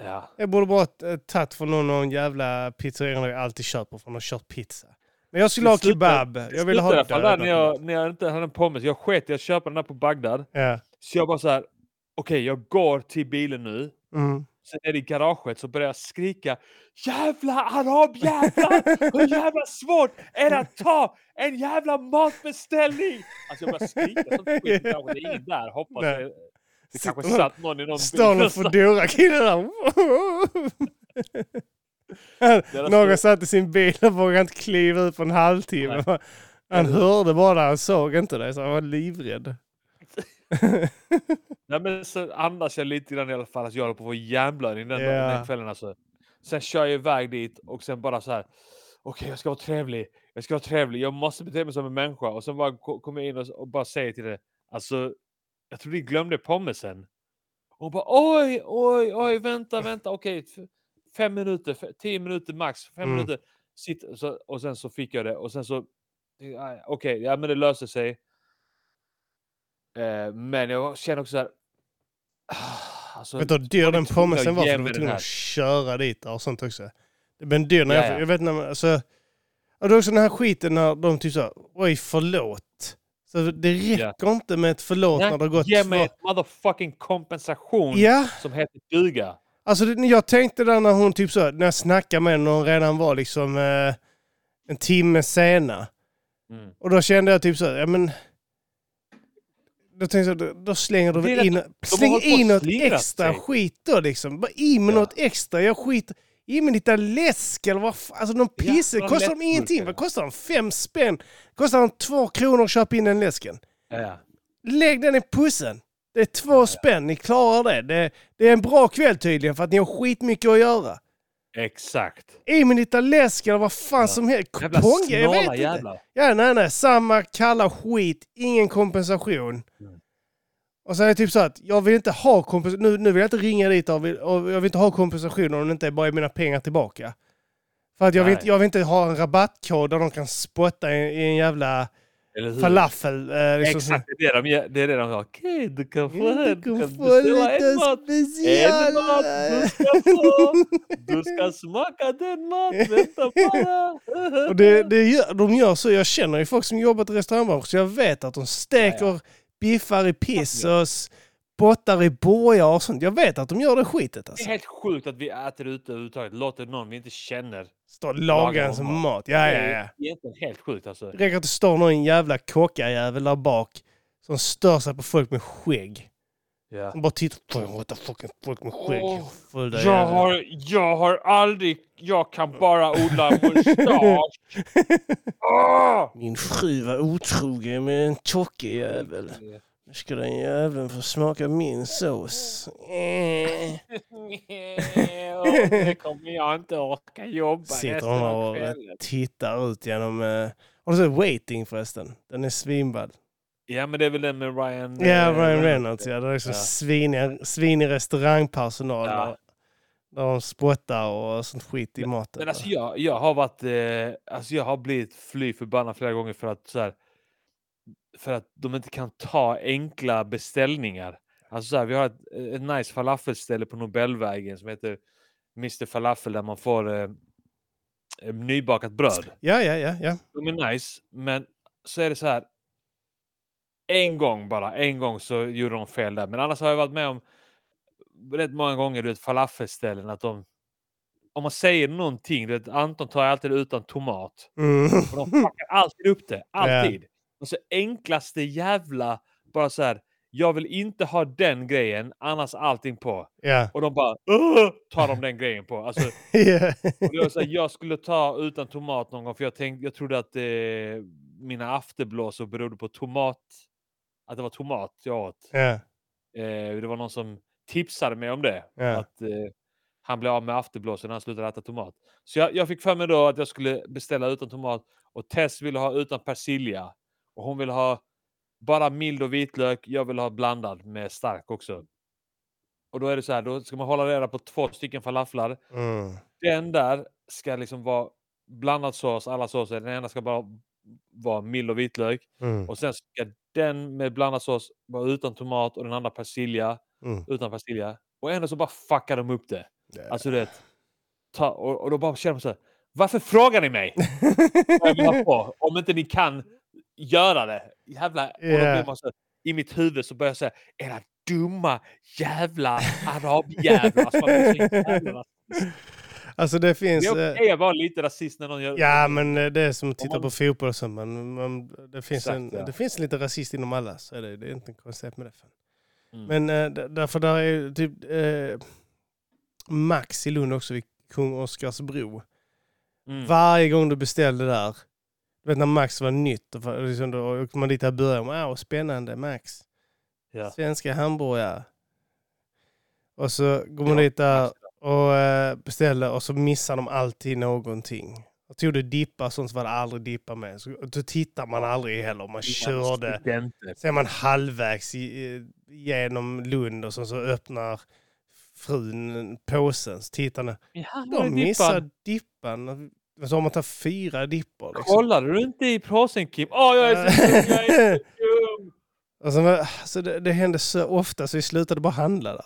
Ja.
Jag borde bara eh, tagit från någon, någon jävla pizzeria jag alltid köper från och kört pizza. Men jag skulle ha kebab. Jag ville ha det
där när jag, när jag inte hade en pommes. Jag sket att köpa den där på Bagdad. Så jag bara så här. okej jag går till bilen nu.
Mm.
Är det i garaget så börjar jag skrika Jävla arabjävlar! Hur jävla svårt är det att ta en jävla matbeställning? Alltså jag börjar skrika sånt skit i garaget. Det är ingen där hoppas
Nej.
jag. Det kanske satt någon i någon
Står någon Foodora-kille där. Någon satt i sin bil och vågade inte kliva ut på en halvtimme. Han hörde bara, han såg inte dig så han var livrädd. [laughs]
Nej, men så andas jag lite grann i alla fall att jag håller på att få hjärnblödning den,
Ja.
den kvällen alltså. Sen kör jag iväg dit och sen bara så här. Okej, jag ska vara trevlig. Jag ska vara trevlig. Jag måste bete mig som en människa. Och sen bara ko- kommer jag in och, och bara säger till det. Alltså, jag tror ni glömde pommesen. Och hon bara oj, oj, oj, vänta, vänta, okej. f- Fem minuter, tio minuter max, fem
Mm.
minuter. Sitt, så, och sen så fick jag det och sen så. Okej, ja men det löser sig. Eh, men jag känner också så här. Alltså,
Vet du hur dyr den pommesen var? För du var tvungen att köra dit och sånt också. Blev dyr när
Ja,
jag,
ja.
jag vet när man, alltså, och det är också den här skiten när de typ så oj förlåt. Så det räcker inte med ett förlåt när det har gått
ge mig ett motherfucking kompensation
Ja,
som heter duga.
alltså jag tänkte där när hon typ så, när jag snackade med henne när hon redan var liksom eh, en timme sena.
Mm.
Och då kände jag typ så, ja men... Då tänkte jag, då, då slänger du väl in,
har
släng in något extra
sig.
skit då liksom. Bara i med
Ja.
något extra. Jag skiter i med lite läsk eller vad fan. Alltså någon
Ja,
pisse.
några
kostar de ingenting? Vad kostar de? Fem spänn? Kostar de två kronor att köpa in den läsken?
Ja, ja.
Lägg den i pussen. Det är två spänn, ni klarar det. det. Det är en bra kväll tydligen för att ni har skitmycket att göra.
Exakt.
I med lite läsk eller vad fan
Ja.
som helst.
Jävla
Kuponger, jag vet inte.
jävlar.
Ja, nej, nej. Samma kalla skit, ingen kompensation.
Mm.
Och så är det typ så att jag vill inte ha kompensation. Nu, nu vill jag inte ringa dit och, vill, och jag vill inte ha kompensation om det inte är bara är mina pengar tillbaka. För att jag vill, inte, jag vill inte ha en rabattkod där de kan spotta i, i en jävla
Eller hur?
falafel. Eh, liksom,
Exakt, det är det de, det är det de har. Okej, du kan få,
Du
du
kan
kan
få
en
lite
mat.
special.
En mat du ska få. Du ska smaka den mat. Vänta bara.
Och det, det gör, de gör så. Jag känner ju folk som jobbat i restaurangbranschen så jag vet att de steker biffar i piss och spottar i bojar och sånt. Jag vet att de gör det skitet
Det är
alltså.
helt sjukt att vi äter ute överhuvudtaget. Låter någon vi inte känner.
Står lagar ens
mat.
mat. Ja,
Det
ja,
är
ja.
egentligen helt sjukt alltså.
Det räcker att det står någon jävla kockajävel där bak som stör sig på folk med skägg.
Ja.
De bara tittar på what the fucking folk med skägg. Fulla
Jag
jävlar.
har, jag har aldrig... Jag kan bara odla [laughs] mustasch. Åh! [laughs]
Min fru var otrogen med en tjockejävel. Nu ska den jäveln få smaka min sås. [laughs] Eh.
Det kommer jag inte orka jobba
Sitter hon och
kvällen.
tittar ut genom... Uh... Har du sett Waiting förresten? Den är svinball.
Ja men det är väl den med Ryan...
Ja,
eh,
Ryan Reynolds. Ja, det är liksom
Ja.
svinig, svinig restaurangpersonal
Ja.
där de spottar och sånt skit i maten.
Men alltså jag, jag har varit... Eh, alltså jag har blivit fly förbannad flera gånger för att så här, För att de inte kan ta enkla beställningar. Alltså så här, vi har ett, ett nice falafelställe på Nobelvägen som heter Mr Falafel där man får eh, eh, nybakat bröd.
Ja, ja, ja. ja.
De är nice, men så är det så här. En gång bara, en gång så gjorde de fel där. Men annars har jag varit med om rätt många gånger, du vet falafelställen att de om man säger någonting, du vet, Anton tar alltid utan tomat.
Mm.
Och de fuckar alltid upp det, [laughs] alltid. Och så enklaste jävla, bara så här. Jag vill inte ha den grejen, annars allting på.
ja.
Och de bara "Åh!" tar de den grejen på. Alltså, [laughs]
ja.
och det var så här, jag skulle ta utan tomat någon gång för jag, tänkte, jag trodde att eh, mina afterblåsor berodde på tomat. Att det var tomat jag åt.
ja.
Eh, det var någon som tipsade mig om det. Att eh, han blev av med afterblåsor när han slutade äta tomat. Så jag, jag fick för mig då att jag skulle beställa utan tomat och Tess ville ha utan persilja. Och hon ville ha bara mild och vitlök. Jag vill ha blandad med stark också. Och då är det så här, då ska man hålla reda på två stycken falaflar.
Mm.
Den där ska liksom vara blandad sås, alla såser. Den ena ska bara vara mild och vitlök.
Mm.
Och sen ska den med blandad sås vara utan tomat och den andra persilja
Mm.
utan persilja. Och ändå så bara fuckar de upp det.
Ja.
Alltså det. Ta, och, och då bara känner man så här, varför frågar ni mig? [laughs] vill om inte ni kan göra det. Jävla, och blir man så, I mitt huvud så börjar jag säga, era dumma jävla arabjävlar. Alltså.
Alltså det
Det
finns...
är
eh,
okej att vara lite rasist när någon gör
Ja, men eh, det är som att titta på fotboll och så. Man, man, det, finns
Exakt,
en,
ja.
det finns lite rasist inom alla, så är det, det är inte konstigt med det.
Mm.
Men äh, därför där är typ eh, Max i Lund också vid Kung Oscars bro.
Mm.
Varje gång du beställde där, vet när Max var nytt, och liksom då åkte man dit och började med, wow, spännande Max.
Ja.
Svenska hamburgare. Och så går man
Ja,
dit där och eh, beställer och så missar de alltid någonting. Och tog du dippar sånt så var det aldrig dippar med. Så, då tittar man aldrig heller. Man körde. Sen är man halvvägs genom Lund och så, så öppnar frun påsen. Så tittar ni.
Ja,
De
dippan?
missar dippan. Så har man tagit fyra dippar. Liksom.
Kollade du inte i påsen Kim? Åh, jag är så dum, jag är så [laughs] dum!
Och så, var- alltså det, det hände så ofta så vi slutade bara handla där.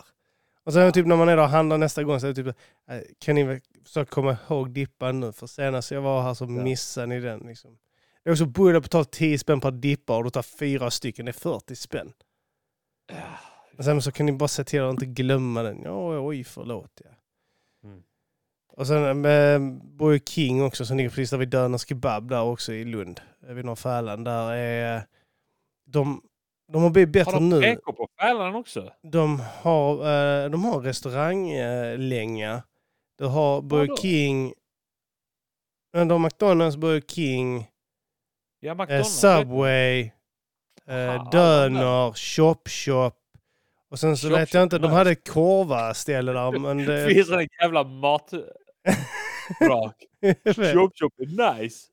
Och sen typ när man är där och handlar nästa gång så är det typ, äh, kan ni försöka komma ihåg dippan nu? För senast jag var här så missade ni den. Liksom. Det är också bullar på tal 10 spänn per dippa och du tar fyra stycken, det är 40 spänn. Och sen så kan ni bara se till att inte glömma den. Ja, oj, förlåt. Ja.
Mm.
Och sen eh, bor ju King också som ligger precis där vid Döners Kebab där också i Lund. eh, Vid Norr Färlan. Där är de, de har blivit bättre
Har de
nu.
PK på Färlan också?
De har, eh, de har restauranglänga. Du har Burger? King. eh, De har McDonalds, Burger King,
Ja,
eh,
McDonalds.
Subway, eh, Döner, Chop Chop. Och sen så
Chop
vet jag inte, de hade korva-ställe där [laughs] men det...
Finns en jävla mat... Brak. [laughs] Chop chop är nice.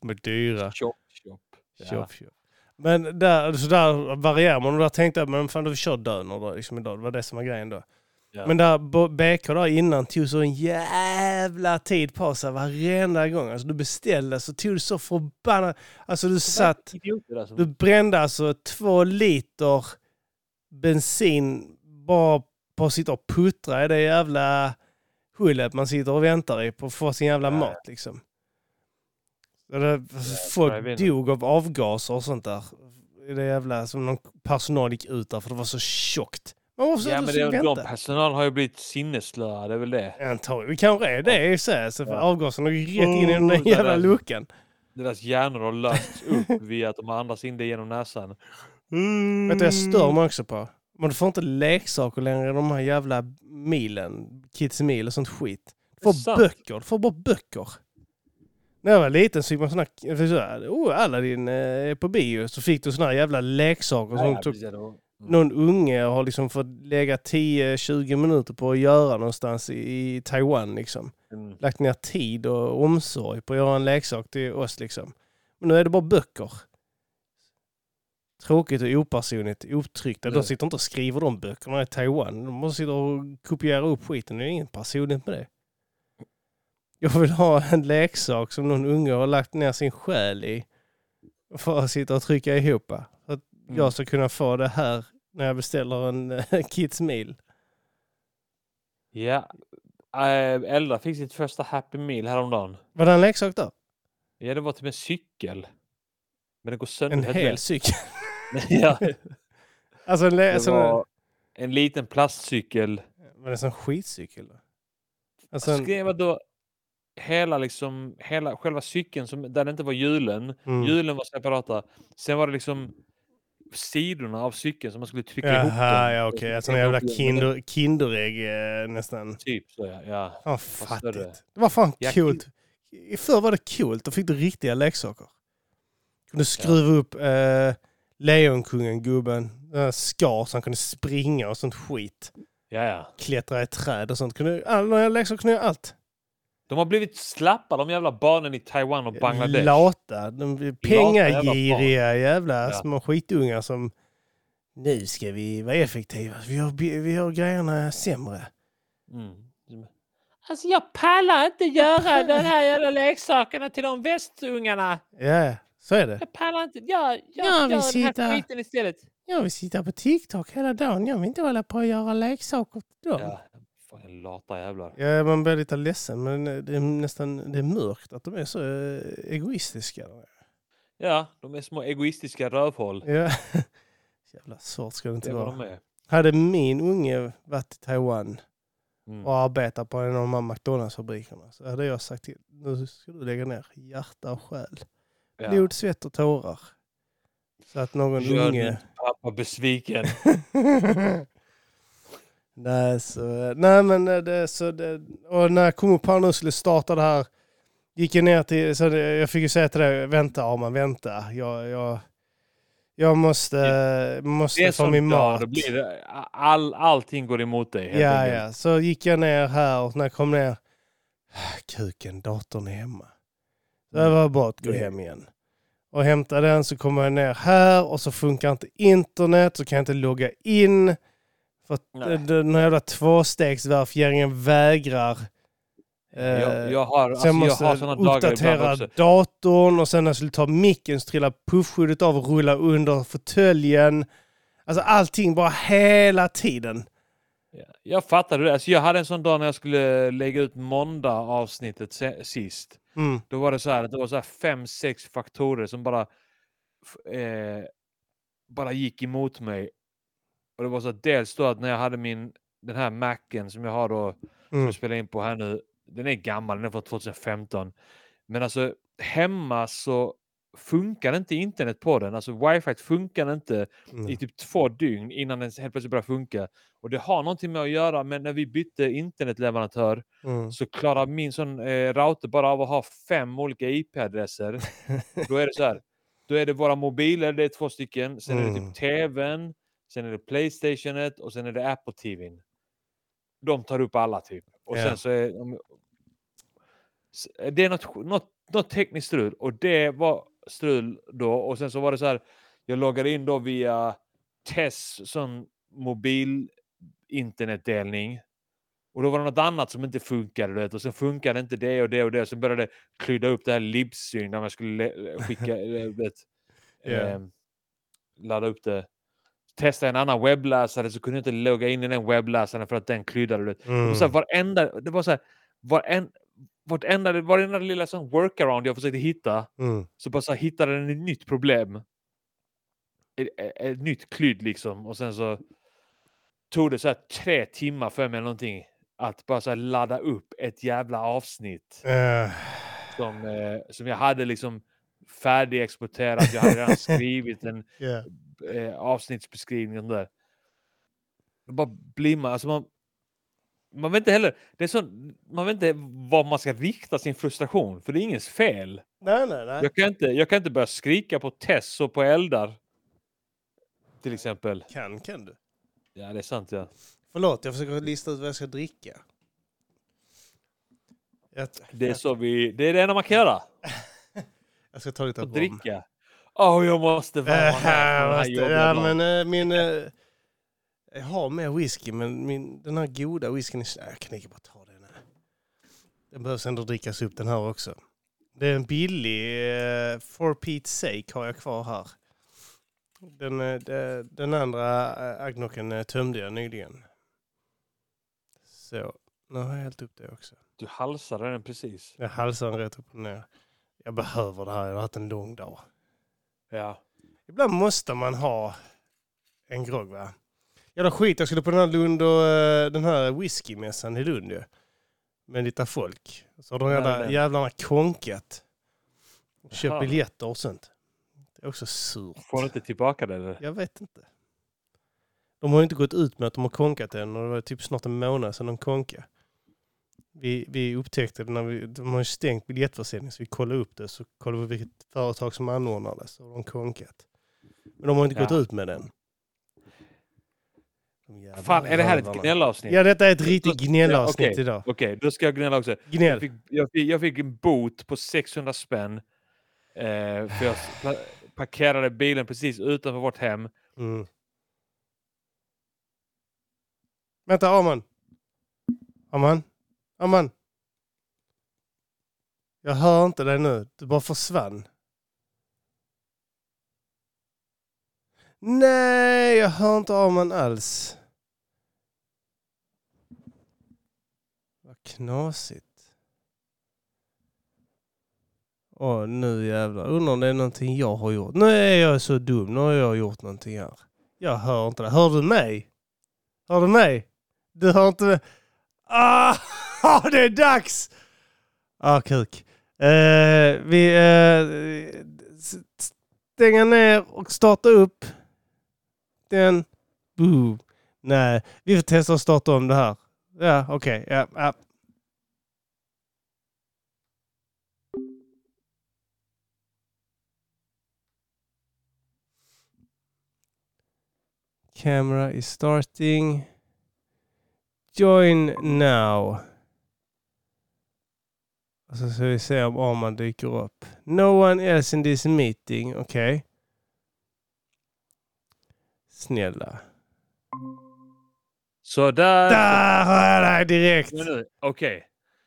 de är dyra.
Chop chop. Ja.
Chop Chop. Men där, så där varierar man och där tänkte jag, men fan du kör Döner då liksom idag. Det var det som var grejen då.
Ja.
Men där BK där innan tog så en jävla tid på sig varenda gång. Alltså du beställde så tog det så förbannat... Alltså du satt...
Idioter alltså.
Du brände alltså två liter bensin bara på att sitta och puttra i det jävla hullet man sitter och väntar i på att få sin jävla mat liksom. Så det, folk dog av avgaser och sånt där. Det jävla, som någon personal gick ut där för det var så tjockt. Man måste
Ja, men det, de personal har ju blivit sinnesslöa, det är väl det.
Antagligen. Det kanske är det i sig. Så för
Ja.
avgaserna gick rätt in i den
Oh,
där jävla
där.
luckan.
Deras hjärnor har lösts upp via att de andas in det genom näsan.
Vet du jag stör mig också på? Men du får inte leksaker längre de här jävla milen. Kids mil och sånt skit. Du får
Sant.
böcker. Du får bara böcker. När jag var liten så fick man såna här, oh, Aladdin eh, är på bio. Så fick du såna här jävla leksaker som
Ja,
tog,
Mm.
någon unge har liksom fått lägga 10-20 minuter på att göra någonstans i, i Taiwan liksom.
Mm.
Lagt ner tid och omsorg på att göra en leksak till oss liksom. Men nu är det bara böcker. Tråkigt och opersonligt, otryckt. De
Nej.
sitter inte och skriver de böckerna i Taiwan. De måste sitta och kopiera upp skiten. Det är inget personligt med det. Jag vill ha en leksak som någon unge har lagt ner sin själ i. För att sitta och trycka ihop. Så att
Mm.
jag ska kunna få det här när jag beställer en eh, Kids Meal.
Ja. Äh, Eldra fick sitt första Happy Meal häromdagen.
Var det en leksak då?
Ja, det var typ en cykel. Men den går sönder.
En hel cykel? [laughs]
ja, [laughs]
Alltså en,
det
alltså,
var en liten plastcykel.
Var det sån skitcykel? Då? Alltså en,
Skrev då hela liksom, hela själva cykeln som, där det inte var hjulen.
mm.
Hjulen var separata. Sen var det liksom sidorna av cykeln som man skulle trycka ihop
Jaha, ja okej. Alltså
trycka
en jävla kinder, kinderägg eh, nästan.
Typ så ja. ja. Större.
fattigt. Det var fan
Ja,
coolt. I Förr var det coolt. Då fick du riktiga leksaker. Kunde skruva upp eh, Lejonkungen, gubben. Uh, skar så han kunde springa och sånt skit.
ja, ja.
Klättra i träd och sånt. Kunde, alla leksaker kunde göra allt.
De har blivit slappa de jävla barnen i Taiwan och Bangladesh.
Lata. De,
jävla
pengagiriga jävla
Ja.
små skitungar som nu ska vi vara effektiva. Vi har, vi har grejerna sämre.
Mm. Alltså jag pallar inte göra [laughs] den här jävla leksakerna till de västungarna.
Ja, så är det.
Jag pallar inte. Jag, jag
Jag vill sitta-
här skiten istället.
Jag vill sitta på TikTok hela dagen. Jag vill inte hålla på och göra leksaker till dem.
Ja, fan lata jävlar.
Ja, man blir lite ledsen, men det är nästan det är mörkt att de är så eh, egoistiska.
Ja, de är små egoistiska rövhål.
Ja. [laughs] Jävla svårt ska det
Det
inte
vad
vara.
de.
Hade min unge varit i Taiwan
Mm.
och arbetat på en av de här McDonalds-fabrikerna så hade jag sagt till nu ska du lägga ner hjärta och själ.
Ja.
Blod, svett och tårar. Så att någon
Gör
unge...
pappa besviken. [laughs]
nej, så, nej, men eh, det, så det, och när här nu skulle starta det här gick jag ner till, så det, jag fick ju säga till dig, vänta Arman, vänta. Jag, jag, jag måste,
Det
måste få
som
min mat.
då blir det, all, allting går emot dig.
Ja,
enkelt.
ja. Så gick jag ner här och när jag kom ner, kuken, datorn är hemma. Det var bara att gå hem igen. Och hämta den så kommer jag ner här och så funkar inte internet så kan jag inte logga in. För att
Nej.
den här jävla tvåstegsverifieringen vägrar. Eh,
Jag, jag har,
så jag
alltså, jag
måste
har dagar ibland
uppdatera datorn och sen när jag skulle ta micken så trillade puffskyddet av och rulla under fåtöljen. Alltså allting bara hela tiden.
Ja, Jag fattar det. Alltså, jag hade en sån dag när jag skulle lägga ut måndag avsnittet sist.
Mm.
Då var det så här att det var så här fem, sex faktorer som bara, eh, bara gick emot mig. Och det var så att dels då att när jag hade min, den här Macen som jag har då, som
Mm.
jag spelar in på här nu, den är gammal, den är från 2015. Men alltså hemma så funkar inte internet på den. Alltså wifi funkar inte i
Mm.
typ två dygn innan den helt plötsligt börjar funka. Och det har någonting med att göra med när vi bytte internetleverantör
Mm.
så klarar min sån eh, router bara av att ha fem olika IP-adresser. [laughs] Då är det så här. Då är det våra mobiler, det är två stycken. Sen är det
Mm.
typ TVn, sen är det Playstationet och sen är det Apple TVn. De tar upp alla typ. Och
Ja.
sen så är de, det är något, något, något tekniskt strul och det var strul då och sen så var det så här. Jag loggade in då via Tess sån mobil internetdelning. Och då var det något annat som inte funkade. Vet, och sen funkade inte det och det och det. Sen började det klydda upp det här libsyn när man skulle le- skicka, [laughs] eh, vet,
Ja.
ehm, ladda upp det. Testa en annan webbläsare så kunde jag inte logga in i den webbläsaren för att den kryddade. vet.
Mm.
så här, varenda, det var så här, varen, varenda, varenda lilla sån workaround jag försökte hitta
Mm.
så bara så här, hittade den ett nytt problem. Ett, ett, ett nytt klydd liksom. Och sen så tog det så här tre timmar för mig någonting. Att bara så här ladda upp ett jävla avsnitt.
Eh,
Som, eh, som jag hade liksom färdigexporterat. Jag hade redan [laughs] skrivit en
ja.
eh, avsnittsbeskrivning och där. Då bara blir man, alltså man, man vet inte heller, det är så, man vet inte var man ska rikta sin frustration, för det är ingens fel.
Nej, nej, nej.
Jag kan inte, jag kan inte börja skrika på Tess och på eldar. Till exempel.
Kan, kan du.
Ja, det är sant ja.
Förlåt, jag försöker lista ut vad jag ska dricka. Jag,
Det är så vi, det är det enda man kan göra. [laughs]
jag ska ta lite rom.
dricka. Åh, jag måste vara
Äh,
här
måste, ja, men eh, min... eh, jag har mer whisky, men min, den här goda whiskyn... är- jag kan inte bara ta den. här. Den behövs ändå drickas upp den här också. Det är en billig, uh, for Pete's sake har jag kvar här. Den, eh, de- den andra uh, eh, tömde jag nyligen. Så, nu har jag hällt upp det också.
Du halsade den precis.
Jag halsar den rätt upp och ner. Jag behöver det här, jag har haft en lång dag.
Ja.
Ibland måste man ha en grogg va? Jävla skit, jag skulle på den här Lund och eh, den här whiskymässan i Lund ju. Med lite folk. Så har de jävla, jävlarna konkat. Köpt biljetter och sånt. Det är också surt.
Får du inte tillbaka det? Eller?
Jag vet inte. De har ju inte gått ut med att de har konkat än och det var typ snart en månad sedan de konkade. Vi, vi upptäckte det när vi, de har ju stängt biljettförsäljning så vi kollade upp det så kollade vi vilket företag som anordnar det så har de konkat. Men de har inte gått
Ja.
ut med den.
Fan, är det här ett gnällavsnitt?
Ja, detta är ett riktigt gnällavsnitt
ja, okay.
idag.
Okej, okay, då ska jag gnälla också.
Gnäll.
Jag, fick, jag, fick, jag fick en bot på 600 spänn. Eh, för jag parkerade bilen precis utanför vårt hem.
Mm. Vänta, Arman. Arman? Arman? Jag hör inte dig nu. Du bara försvann. Nej, jag hör inte av mig alls. Vad knasigt. Åh, nu jävlar. Undrar om det är någonting jag har gjort. Nu är jag så dum. Nu har jag gjort någonting här. Jag hör inte det. Hör du mig? Hör du mig? Du hör inte mig? Ah, [laughs] det är dags! Ah, kuk. Eh, vi eh, stänga ner och starta upp den. Boo. Nej, vi får testa att starta om det här. Ja, okej. Okay. Ja, ja. Camera is starting. Join now. Och så ska vi se om Arman dyker upp. No one else in this meeting. Okej. Okay. Snälla.
Så där...
Där har jag dig direkt!
Okej. Okay.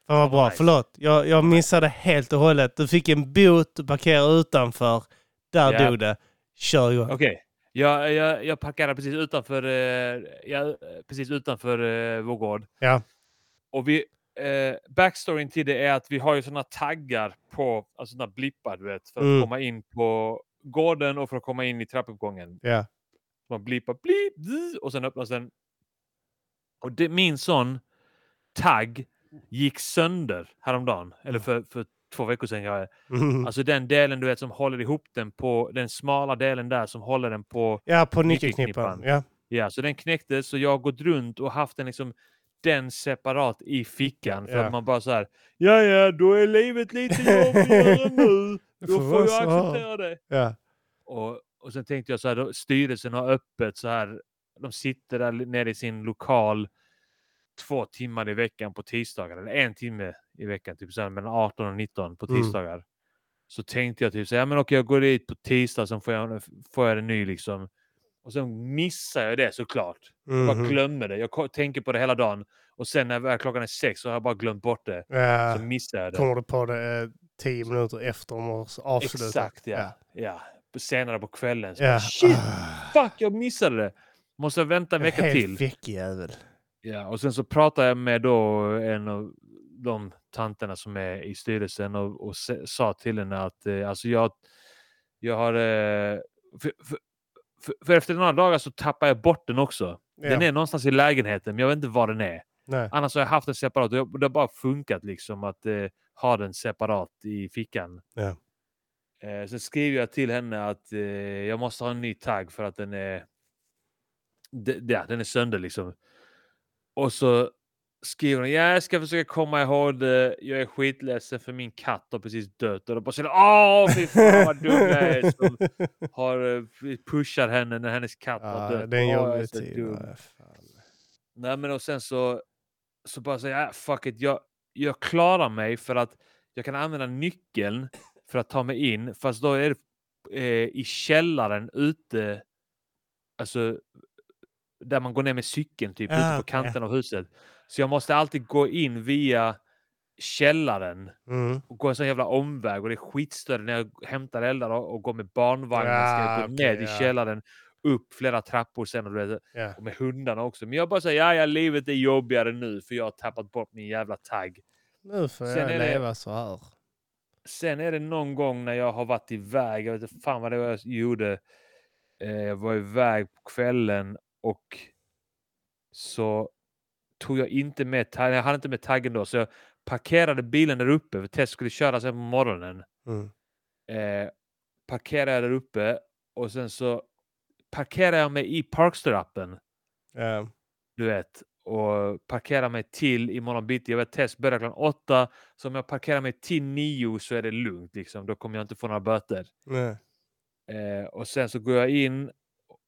Fan vad bra. Nice. Förlåt. Jag, jag missade helt och hållet. Du fick en bot, du parkerade utanför. Där yeah. dog det. Kör igång.
Okej. Okay. Jag, jag, jag parkerade precis utanför, eh, jag, precis utanför eh, vår gård.
Ja.
Och vi, eh, backstoryn till det är att vi har ju sådana taggar på, alltså sådana blippar du vet, för att mm. komma in på gården och för att komma in i trappuppgången.
Ja.
Man blippar blip, och sen öppnas den. Och det, min sån tagg gick sönder häromdagen, eller för, för två veckor sedan. Jag, [laughs] mm. Alltså den delen du vet som håller ihop den på, den smala delen där som håller den på
Ja, på nyckelknippan. Ja.
ja, så den knäcktes och jag har gått runt och haft den liksom den separat i fickan för ja. att man bara så här. Ja, ja, då är livet lite [laughs] jobbigare nu. Då får jag acceptera det.
Ja.
Och, och sen tänkte jag så här, då, styrelsen har öppet så här. De sitter där nere i sin lokal två timmar i veckan på tisdagar, eller en timme i veckan, typ så här, mellan 18 och 19 på mm. tisdagar. Mm. Så tänkte jag typ så här, ja, men okej, jag går dit på tisdag, så får jag, får jag en ny liksom. Och sen missar jag det såklart. Mm. Jag bara mhm. glömmer det. Jag tänker på det hela dagen. Och sen när klockan är sex så har jag bara glömt bort det.
Ja.
Så missar jag det.
Kommer du på det eh, tio minuter efter de har avslutat?
Exakt, ja. ja. ja. Senare på kvällen. Så bara, Shit! Fuck, jag missade det! Måste jag vänta en vecka till.
Helt jävel.
Ja, och sen så pratade jag med då en av de tanterna som är i styrelsen och, och sa till henne att eh, alltså jag, jag har... Eh, för, för, för, för, efter några dagar så tappar jag bort den också. Ja. Den är någonstans i lägenheten, men jag vet inte var den är.
Nej.
Annars har jag haft den separat och det har bara funkat liksom att eh, ha den separat i fickan.
Ja.
Eh, sen skriver jag till henne att eh, jag måste ha en ny tagg för att den är... ja, den är sönder liksom. Och så skriver hon, ja, jag ska försöka komma ihåg det. Jag är skitledsen för min katt har precis dött. Och då bara säger åh fy fan vad dum jag är som [laughs] har eh, pushar henne när hennes katt ja, har dött.
Det är en jobbig tid.
Nej men och sen så, så bara säger jag, fuck it, jag, jag klarar mig för att jag kan använda nyckeln för att ta mig in. Fast då är det eh, i källaren ute, alltså där man går ner med cykeln typ ja, ute på kanten ja. av huset. Så jag måste alltid gå in via källaren
mm.
och gå en sån jävla omväg och det är skitstörre när jag hämtar eldar och, och går med barnvagnen. Ja, ska jag gå okay, ner i källaren, upp flera trappor sen och, vet, och med hundarna också. Men jag bara säger ja, ja, livet är jobbigare nu för jag har tappat bort min jävla tagg.
Nu får sen jag leva det, så här.
Sen är det någon gång när jag har varit iväg, jag vet inte fan vad det var jag gjorde. Eh, jag var iväg på kvällen och så tog jag inte med taggen. Jag hade inte med taggen då, så jag parkerade bilen där uppe. För Tess skulle köra sen på morgonen.
Mm.
Eh, parkerade jag där uppe och sen så parkerade jag mig i Parkster-appen.
Yeah.
Du vet. Och parkerar mig till imorgon bitti. Jag vet test börjar klockan åtta. Så om jag parkerar mig till nio så är det lugnt. Liksom. Då kommer jag inte få några böter. Eh, och sen så går jag in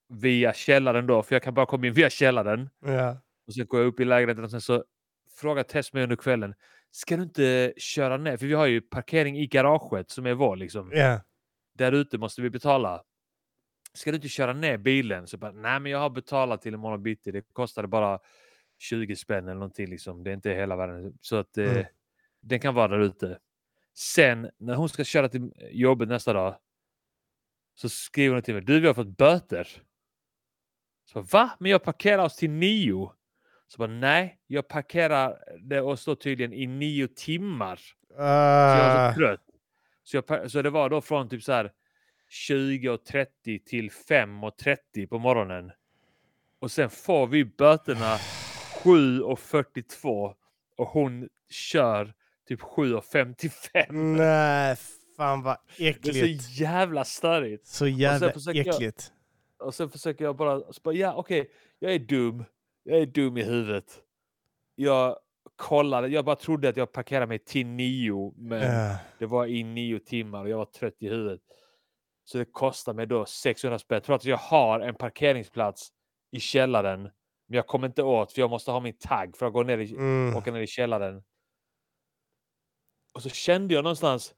via källaren då, för jag kan bara komma in via källaren.
Ja.
Och sen går jag upp i lägenheten och sen så frågar Tess mig under kvällen. Ska du inte köra ner? För vi har ju parkering i garaget som är vår liksom.
Ja.
Där ute måste vi betala. Ska du inte köra ner bilen? Så bara, nej men jag har betalat till imorgon bitti. Det kostade bara 20 spänn eller någonting. Liksom. Det är inte hela världen. Så att eh,
Mm.
den kan vara där ute. Sen när hon ska köra till jobbet nästa dag så skriver hon till mig. Du, vi har fått böter. Så va? Men jag parkerar oss till nio. Så bara, nej, jag parkerar det och står tydligen i nio timmar. Så jag var
Ah,
så trött. Så, jag, så det var då från typ så här 20.30 till 5.30 på morgonen. Och sen får vi böterna 7.42 och hon kör typ 7.55.
nej, fan vad
Det är
äckligt.
så jävla störigt.
Så jävla
jag-
äckligt.
Och sen försöker jag bara, så bara ja okej, jag är dum. Jag är dum i huvudet. Jag kollade, jag bara trodde att jag parkerade mig till nio, men
Ja.
det var i nio timmar och jag var trött i huvudet. Så det kostar mig då 600 spänn. Trots att jag har en parkeringsplats i källaren. Men jag kommer inte åt för jag måste ha min tagg för att gå ner i,
Mm.
åka ner i källaren. Och så kände jag någonstans,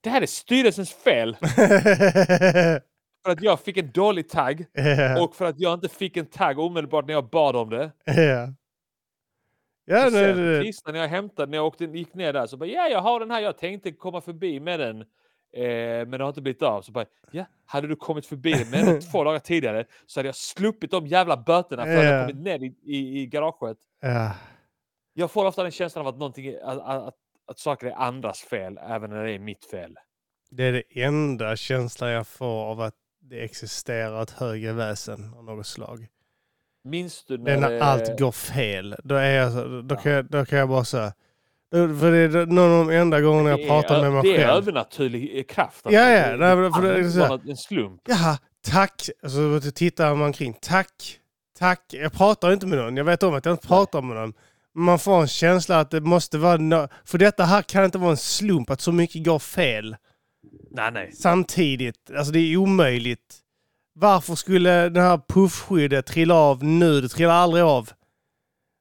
det här är styrelsens fel. [laughs] För att jag fick en dålig tagg
Ja.
och för att jag inte fick en tagg omedelbart när jag bad om det.
Ja. Ja,
sen
det,
tisdagen när jag hämtade, när jag åkte, gick ner där så bara ja, jag har den här. Jag tänkte komma förbi med den. Eh, men det har inte blivit av. Så bara, ja, hade du kommit förbi den [laughs] två dagar tidigare så hade jag sluppit de jävla böterna för att
Ja.
jag kommit ner i, i, i garaget.
ja.
Jag får ofta den känslan av att, någonting, att, att, att, saker är andras fel, även när det är mitt fel.
det är det enda känslan jag får av att det existerar ett högre väsen av något slag.
Minns du
Det är
när...
när
det-
allt går fel. Då, är jag, då,
Ja.
kan jag, då kan jag bara säga... För det är någon av de enda gångerna jag pratar
är,
med mig
Det är
själv.
övernaturlig eh, kraft.
Ja, ja,
Det, det
för det är så här-
en slump.
Jaha, tack. Så tittar man omkring. Tack, tack. Jag pratar inte med någon. Jag vet om att jag inte pratar med någon. Man får en känsla att det måste vara... No för detta här kan inte vara en slump att så mycket går fel
Nej, nej.
samtidigt. Alltså det är omöjligt. Varför skulle det här puffskyddet trilla av nu? Det trillar aldrig av.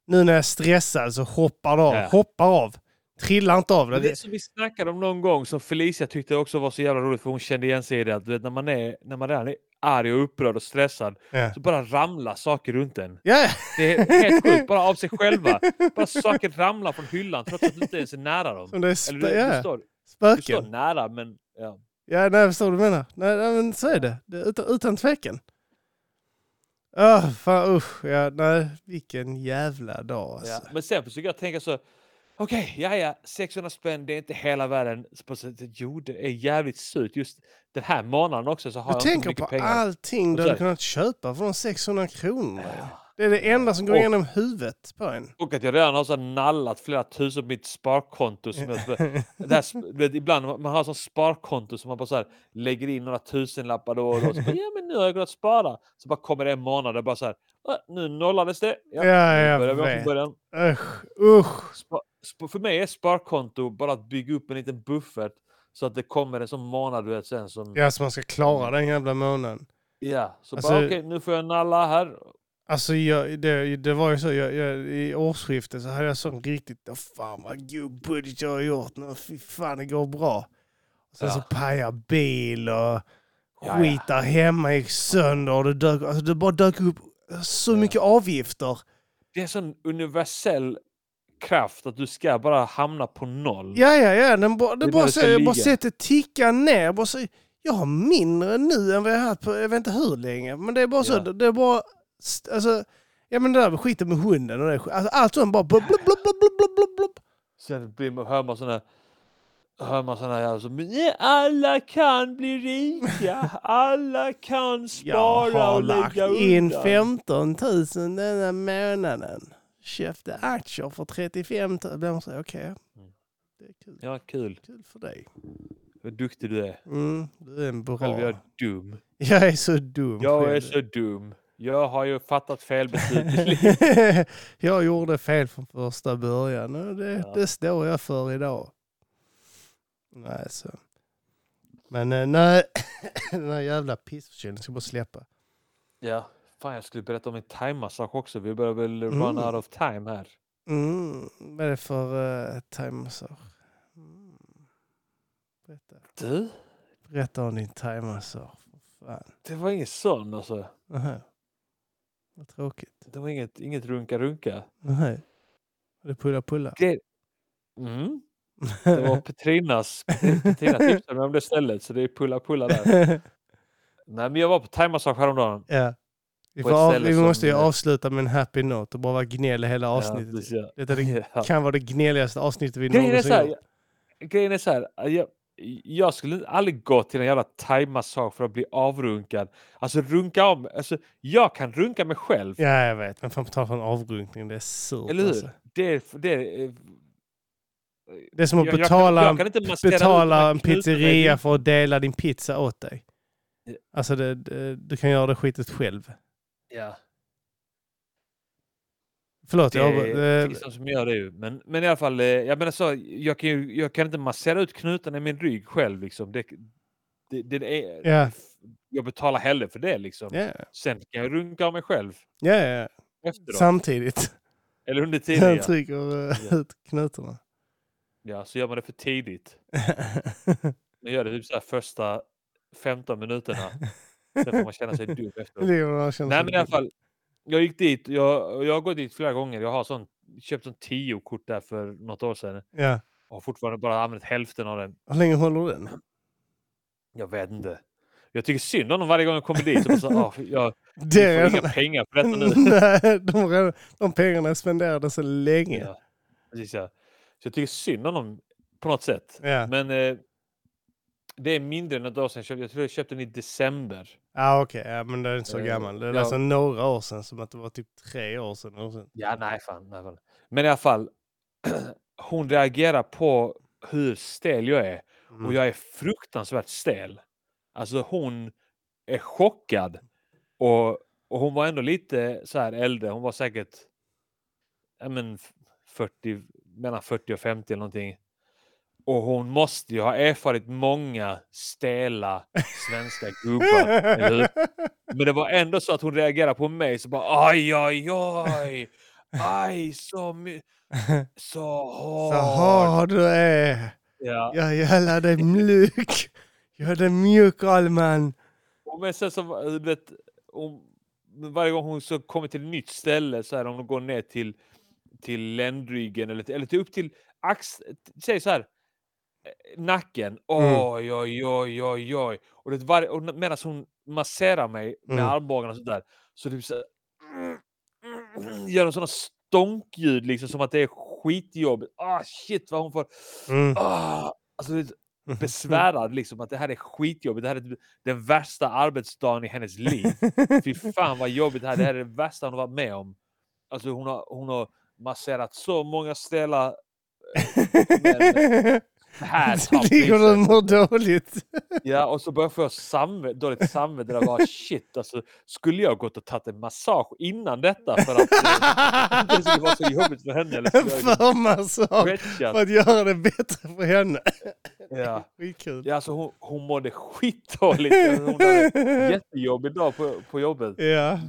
Nu när jag är stressad så hoppar det av.
Ja.
Hoppar av. Trillar inte av. Det.
det som vi snackade om någon gång som Felicia tyckte också var så jävla roligt för hon kände igen sig i det. Att, du vet, när, man är, när man redan är arg och upprörd och stressad
Ja.
så bara ramlar saker runt en.
Ja,
Det är helt [laughs] sjukt, bara av sig själva. Bara saker ramlar från hyllan trots att du inte ens är nära dem.
som det är
Eller du, du,
ja,
står, du står
spöken.
nära men ja.
Ja, nej, jag förstår vad du menar. Nej, men så är det. det utan, utan tvekan. Oh, fan, usch. Ja, nej, vilken jävla dag alltså.
ja. Men sen försöker jag tänka så. Okej, ja ja, 600 spänn, det är inte hela världen. På jo, det är jävligt surt. Just den här månaden också så har
Jag
jag,
tänker
inte
på
mycket pengar.
allting du
Och så
hade
här-
kunnat köpa för de 600 kronorna.
Ja.
Det är det enda som går
Och-
igenom huvudet på en.
Och att jag redan har så nallat flera tusen på mitt sparkonto. Som jag, det här, vet, ibland man har sån sparkonto som man bara så här, lägger in några tusenlappar då och då. Så bara, ja men nu har jag kunnat spara. Så bara kommer det en månad och bara så här, "Ah, nu nollades det. Ja,
Ja, jag
börjar
vet.
början.
Usch, usch.
Spa, för mig är sparkonto bara att bygga upp en liten buffert så att det kommer en sån månad du vet sen som...
Ja, så man ska klara den jävla månaden.
Ja, så
Alltså-
bara okej nu får jag nalla här.
Alltså jag, det, det var ju så, jag, jag, i årsskiftet så hade jag sån riktigt, oh, fan vad god budget jag har gjort nu, fy fan det går bra. Och sen
Ja.
så pajar bil och skit där hemma gick sönder och det, dök, alltså det bara dök upp så mycket avgifter.
Det är en sån universell kraft att du ska bara hamna på noll.
Ja, ja, ja, den bara,
är
bara, så, jag bara sett det ticka ner. Bara så, jag har mindre nu än vad jag har haft på, jag vet inte hur länge, men det är bara så,
Ja.
det, det är bara, alltså, ja men det där med skiten med hunden och det, alltså, allt sånt bara blub, blub, blub, blub, blub, blub, blub.
Sen blir man, hör man såna hör man såna här "Nej, alla kan bli rika, alla kan [laughs]
Jag
spara
har
och
lagt in
undan.
15 000 denna månaden. Köpte aktier för 35 000. Då blir man så, okej. Det är kul.
Ja, kul.
Kul för dig.
Vad duktig du är.
Mm, du är en bra.
Själv är jag dum.
Jag är så dum.
Jag är
själv.
så dum. Jag har ju fattat fel beslut [laughs]
jag gjorde fel från första början och det,
Ja.
det står jag för idag. Nej, så. Men eh, nej, [coughs] den här jävla pissförkylningen ska bara släppa.
Ja, fan jag skulle berätta om en thaimassage också. Vi börjar väl run
Mm.
out of time här.
Mm, vad är det för uh, thaimassage? Mm. Berätta.
Du,
Berätta om din Fan.
det var ingen sån alltså.
Aha. Vad tråkigt.
Det var inget, inget runka-runka.
Nej. Det är pulla pulla.
Det... Mm. Det var [laughs] Petrinas. Petrina tipsade mig om det stället, så det är pulla-pulla där. [laughs] Nej, men jag var på thaimassage häromdagen.
ja. Vi, av, vi
som-
måste ju avsluta med en happy note och bara vara gnäll hela
Ja,
avsnittet.
ja.
Detta det [laughs]
Ja.
kan vara det gnälligaste avsnittet vi någonsin gjort.
grejen är så här jag, jag skulle aldrig gå till en jävla thaimassage för att bli avrunkad. Alltså runka om, alltså jag kan runka mig själv.
Ja, jag vet. Men fan på tal om avrunkning, det är surt
Eller hur?
alltså.
Det, är- det, är-
Det är som att
jag, jag,
betala,
kan, jag kan ut de
betala en pizzeria för att dela din pizza åt dig. Alltså, det, det, du kan göra det skitet själv.
Ja,
Förlåt,
det
jag, eh,
finns de som gör det ju. Men, men i alla fall, eh, jag menar så, jag kan, ju, jag kan inte massera ut knutarna i min rygg själv. Liksom. Det, det, det är,
Ja.
Jag betalar hellre för det. Liksom.
ja,
Sen kan jag runka av mig själv
ja, ja.
efteråt.
Samtidigt.
Eller under [laughs] tiden. Ja.
trycker eh,
Ja. [laughs]
ut knutarna.
ja, så gör man det för tidigt. [laughs] Man gör det typ så här första 15 minuterna. Sen får man känna sig dum efteråt.
Det
Nej men i alla fall. Jag gick dit. Jag, jag har gått dit flera gånger. Jag har sån, köpt sån 10 kort där för något år sedan.
Ja.
Och har fortfarande bara använt hälften av den.
Hur länge håller den?
Jag vet inte. Jag tycker synd om dem varje gång jag kommer dit. Så bara så, ah, jag [laughs]
Det
jag får inga pengar för detta nu. [laughs]
Nej, de, de pengarna är spenderade så länge.
Ja, precis ja. Så jag tycker synd om dem på något sätt.
Ja.
Men eh, det är mindre än ett år sedan. jag köpte- Jag tror jag köpte den i december.
Ah, Okej, ja, men det är inte så
Eh,
gammal. Det är
ja.
alltså några år sedan, som att det var typ tre år sedan. År sedan.
Ja, nej fan, nej fan. Men i alla fall, [clears throat] hon reagerar på hur stel jag är.
Mm.
Och jag är fruktansvärt stel. Alltså hon är chockad. Och, och hon var ändå lite så här äldre. Hon var säkert ja, men, f- 40, mellan 40 och 50 eller någonting. Och hon måste ju ha erfarit många stela svenska gubbar. Men det var ändå så att hon reagerade på mig så bara aj, aj, aj. Aj, så my- så hård.
Så hård du är.
Ja.
Jag gillar dig mjuk. Jag är den mjuk Alman.
Och Men sen så, vet, om, men varje gång hon så kommer till ett nytt ställe, så här, om de går ner till, till ländryggen eller, eller till, upp till ax, säg så här, nacken.
Mm.
Oj, oj, oj, oj, oj. Och, det, var, och medan hon masserar mig med
Mm.
armbågarna och sådär, så typ så här, gör de sådana stånkljud liksom som att det är skitjobbigt. Ah shit vad hon får,
Mm.
ah, alltså, det, besvärad liksom att det här är skitjobbigt. Det här är typ den värsta arbetsdagen i hennes liv. [laughs] Fy fan vad jobbigt det här är. Det här är det värsta hon har varit med om. Alltså hon har, hon har masserat så många stela... eh, [laughs] här [laughs]
Ligger du och mår dåligt?
Ja, och så börjar jag få samve, dåligt samvete. där bara shit, alltså, skulle jag gått och tagit en massage innan detta för att eh, det skulle vara så jobbigt för henne? Eller
För massage. För att göra det bättre för henne.
Ja.
Skitkul.
Ja, alltså hon, hon mådde skitdåligt. Hon hade en jättejobbig dag på, på jobbet.
Ja,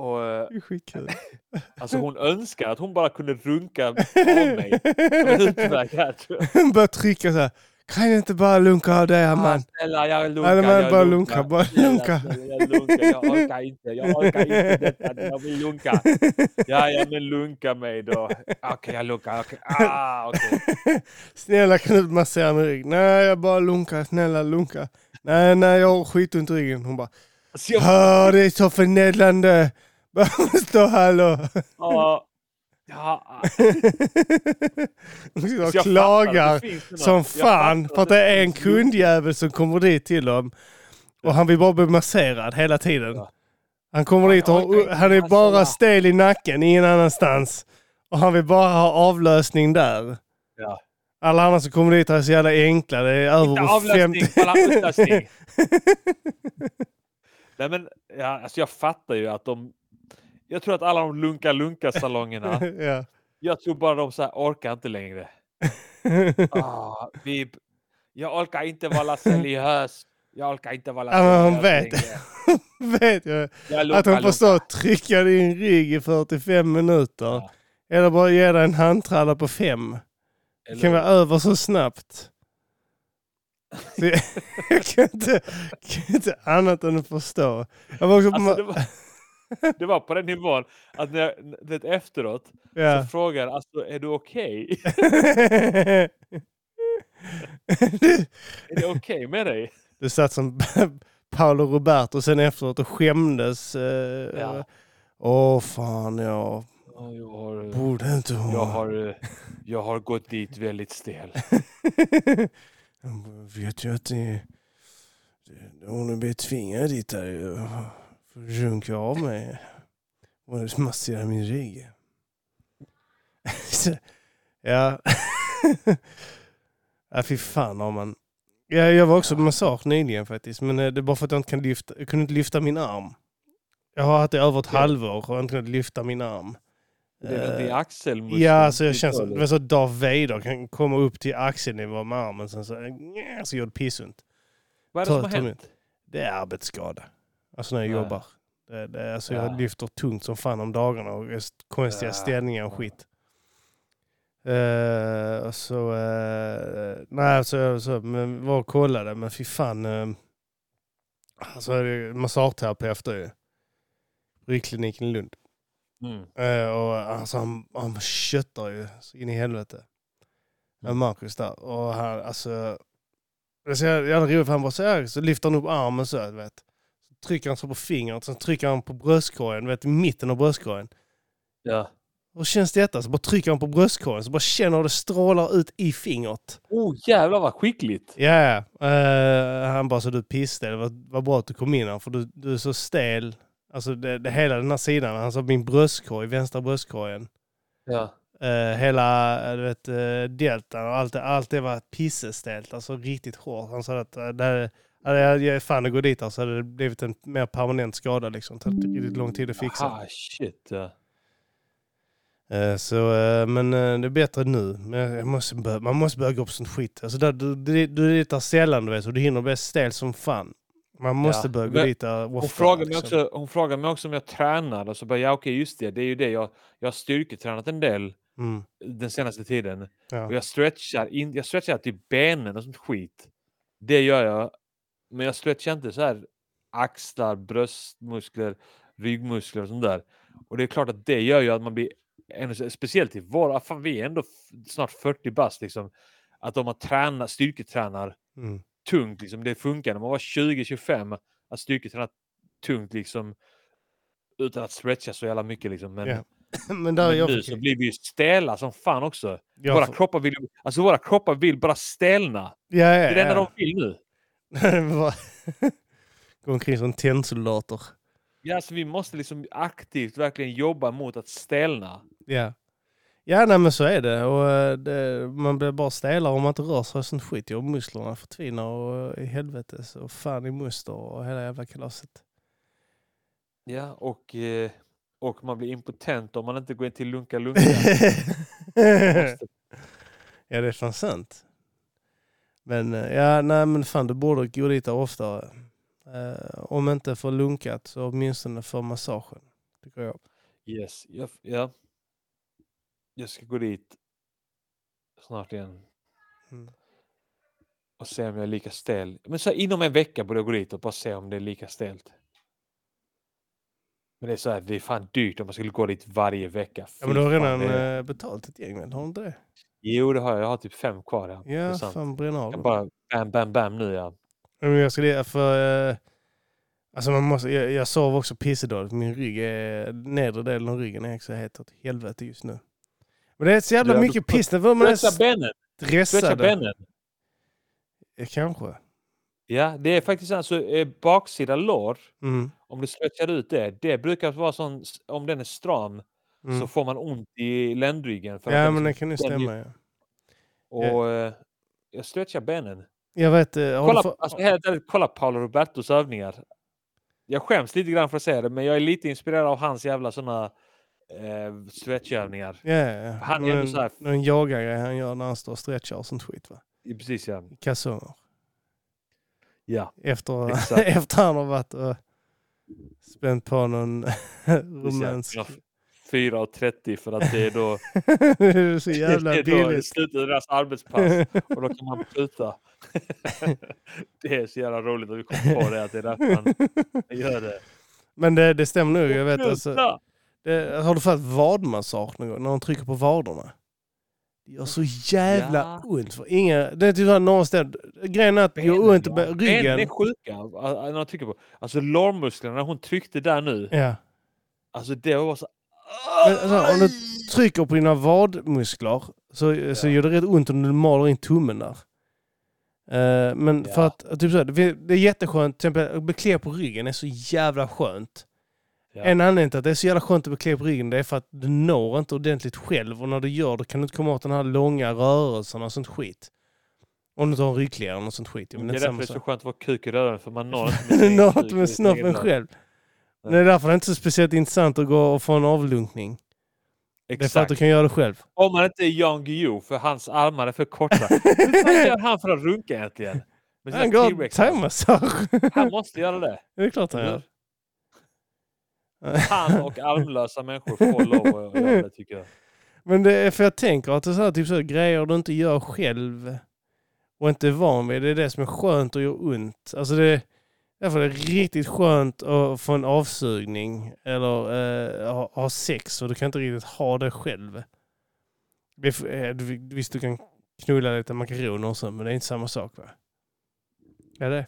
Och, eh, [laughs] alltså hon önskar att hon bara kunde runka av [laughs] mig.
Hon börjar trycka så här. Kan jag inte bara lunka av dig
Ah,
man?
Snälla, jag
Ja,
lunkar.
men
jag
bara lunka, bara lunka.
snälla, Jag lunkar, jag orkar inte. Jag orkar inte detta. Jag vill lunka. [laughs] Ja, ja, men lunka mig då. Okej, jag lunkar. Okej. Ah, okej.
Snälla kan du massera min rygg? Nej, jag bara lunkar. Snälla lunka. Nej, nej, jag har skitont i ryggen. Hon bara.
Så jag,
Åh, det är så förnedrande. Bara stå här då.
ja,
och
jag
klagar
fattar
som fan
fattar
för att det är en kundjävel som kommer dit till dem. Och han vill bara bli masserad hela tiden.
Ja.
Han kommer
Ja,
dit och
inte
han är bara stel i nacken, ingen annanstans. Och han vill bara ha avlösning där.
Ja.
Alla andra som kommer dit är så jävla enkla. Det är
Inte
över
avlastning,
50...
bara utlastning. [laughs] Nej men, ja, alltså jag fattar ju att de... Jag tror att alla de lunka-lunka-salongerna, [laughs]
ja.
jag tror bara de så här orkar inte längre. [laughs] Ah, vi, jag orkar inte vara seriös. Jag orkar inte vara
Ja, men hon
seriös
vet.
längre. [laughs]
Vet. Jag Att hon får stå och trycka din rygg i 45 minuter.
Ja.
Eller bara ge dig en handtralla på fem. Det
Eller
kan
hur?
vara över så snabbt. Så jag, jag kan, inte, kan inte annat än att förstå. Jag var också
Alltså, [laughs] det var, på den nivån att när jag, det efteråt
Ja.
så frågar alltså är du okej? [laughs] Är det okej med dig?
du satt som [laughs] Paolo Roberto sen efteråt och skämdes. eh,
Ja.
Åh fan,
Ja, Jag har,
borde inte ha...
jag har, eh, jag har gått dit väldigt stel.
Jag vet ju att det, det, hon är betvingad dit där runka av mig. Och massera min rygg. [laughs] Ja. [laughs] ja, fy fan har man. Ja, jag var också på massage nyligen faktiskt. Men eh, det är bara för att jag inte kan lyfta, jag kunde inte lyfta min arm. Jag har haft det över ett
Ja.
halvår och inte kunnat lyfta min arm.
Det är väl
Eh,
axelmuskel?
Ja, alltså jag känns som så Darth Vader kan komma upp till axelnivå med armen sen så, nja, så gör det pissont.
Vad är det som har hänt?
Det är arbetsskada. Alltså när jag
Ja.
jobbar. Det, det, alltså
Ja.
Jag lyfter tungt som fan om dagarna och konstiga
Ja.
ställningar och skit. Uh, så, eh, nej så, så men var och kollade men fy fan. Uh, alltså massageterapeuter ju. Ryggkliniken i Lund.
Mm.
Eh, och alltså, han, han köttar ju så in i helvete.
Mm.
Marcus där. Och han, alltså, det är så jävla roligt för han bara så här, så lyfter han upp armen så, du vet. Trycker han så på fingret, sen trycker han på bröstkorgen, vet i mitten av bröstkorgen.
Ja.
Hur känns detta? Så bara trycker han på bröstkorgen, så bara känner hur det strålar ut i fingret.
Oh jävlar vad skickligt!
Ja, ja. Eh, han bara så du pissade, det var, var bra att du kom in här, för du, du är så stel. Alltså det, det, hela den här sidan, han sa min bröstkorg, vänstra bröstkorgen.
Ja.
Eh, hela eh, du vet, uh, deltan och allt, allt det var pissestelt, alltså riktigt hårt. Han sa att uh, det här, hade jag, jag fan att gå dit här så hade det blivit en mer permanent skada liksom. Tagit riktigt lång tid att fixa.
Ah shit.
Eh, så, eh, men eh, det är bättre nu. Men måste börja, man måste börja gå på sånt skit. Alltså där, du, du, du är dit där sällan du vet, och du hinner bli stel som fan. Man måste
Ja,
börja gå
men
dit där
Hon, frågar mig
liksom.
också, hon frågar mig också om jag tränar och så bara ja okej just det, det är ju det. Jag, jag har styrketränat en del
Mm,
den senaste tiden. Och
ja.
jag stretchar, in, jag stretchar typ benen och sånt skit. Det gör jag. Men jag stretchar inte så här axlar, bröstmuskler, ryggmuskler och sånt där. Och det är klart att det gör ju att man blir, ännu speciellt i våra, fan vi är ändå snart 40 bast liksom. Att om man tränar, styrketränar
Mm.
tungt liksom, det funkar när man var 20-25 att styrketräna tungt liksom utan att stretcha så jävla mycket liksom. Men,
Ja. [clears throat] men
men nu så blir vi ju stela som fan också.
jag
Våra
får-
kroppar vill, alltså våra kroppar vill bara stelna.
Ja, ja,
Det är det enda de vill nu. [laughs]
Gå omkring som tennsoldater.
Ja, alltså vi måste liksom aktivt verkligen jobba mot att stelna.
Ja. Ja, nej, men så är det. Och, eh, det man blir bara stelare om man inte rör sig och sånt skit. Och musklerna förtvinar och i helvete. Så fan i muster och hela jävla kalaset.
Ja, och, eh, och man blir impotent om man inte går in till Lunka [laughs] Lunka. [laughs]
Ja, det är fan sant. Men eh, ja, nej men fan du borde gå dit oftare. Eh, om inte för lunkat så åtminstone för massagen. Tycker jag.
Yes, jag, ja. Jag ska gå dit snart igen
Mm.
och se om jag är lika stel. Men så inom en vecka borde jag gå dit och bara se om det är lika stelt. Men det är så här, det är fan dyrt om man skulle gå dit varje vecka.
Ja, men du har redan
det
eh, betalt ett gäng väl? Har du inte det?
Jo, det har jag. Jag har typ fem kvar. Ja,
Ja, fan bränn av dem.
bara bam, bam, bam nu ja.
Jag ska det för... eh, Alltså man måste, jag, jag sov också pissedåligt. Min rygg är, nedre delen av ryggen är också helt åt helvete just nu. Men det är så jävla
du
mycket piss. Man är
benen!
Stressad.
benen!
Ja, Kanske.
Ja, det är faktiskt alltså baksida lår,
Mm.
om du stretchar ut det, det brukar vara sån, om den är stram
Mm.
så får man ont i ländryggen. För att
Ja
den
men det
liksom-
kan ju stämma. Ja.
Och eh, jag stretchar benen.
Jag vet, eh,
Kolla,
få,
alltså, kolla Paolo Robertos övningar. Jag skäms lite grann för att säga det, men jag är lite inspirerad av hans jävla såna eh, stretchövningar.
ja, ja, ja.
Han
Någon-
så här-
Någon han gör när han står och stretchar och sånt skit va?
Ja, Precis ja.
I kalsonger.
ja.
Efter, [laughs] efter han har varit och spänt på någon romansk...
4.30 för att det är då [laughs]
det är så jävla
det är då slutet av deras arbetspass [laughs] och då kan man pruta. [laughs] det är så jävla roligt att vi kom på det att det är därför man gör det.
Men det, det stämmer nog. Jag vet alltså.
Sluta!
Det, har du fått vadmassage någon gång? När de trycker på vaderna? Det gör så jävla
Ja.
ont. För inga, det är typ såhär någonstans. Grejen är att det gör ont i
Benen
ryggen.
är sjuka. a- a- När jag trycker på. Alltså lårmusklerna, när hon tryckte där nu.
Ja.
Alltså det var så...
Men, alltså, om du trycker på dina vadmuskler så, så
Ja.
gör det rätt ont om du maler in tummen där. Eh, men för
Ja.
att, typ så här, det, det är jätteskönt, till exempel att bli klädd på ryggen är så jävla skönt.
Ja.
En anledning till att det är så jävla skönt att bli klädd på ryggen det är för att du når inte ordentligt själv och när du gör det kan du inte komma åt den här långa rörelserna och sånt skit. Om du inte har en ryggkläder och sånt skit.
Det
Men
är
det är
därför det är så skönt att vara kuk i röven för man når inte [laughs] med
med snoppen själv. Det är därför det är inte så speciellt intressant att gå och få en avlunkning. Det är för att
Exakt.
du kan göra det själv.
Om man inte är Jan Guillou för hans armar är för korta. [laughs] Hur fan gör han för att runka egentligen?
Han går thaimassage.
Han måste göra det. [laughs]
Det är klart han gör.
Han och armlösa människor får lov att göra det tycker jag.
Men det är för jag tänker att det är så här, typ så här, grejer du inte gör själv och inte är van vid, det är det som är skönt och gör ont. Alltså det, därför är det riktigt skönt att få en avsugning eller eh, ha, ha sex och du kan inte riktigt ha det själv. Är eh, du- Visst, du kan knulla lite makaroner och så, men det är inte samma sak va? Ja, det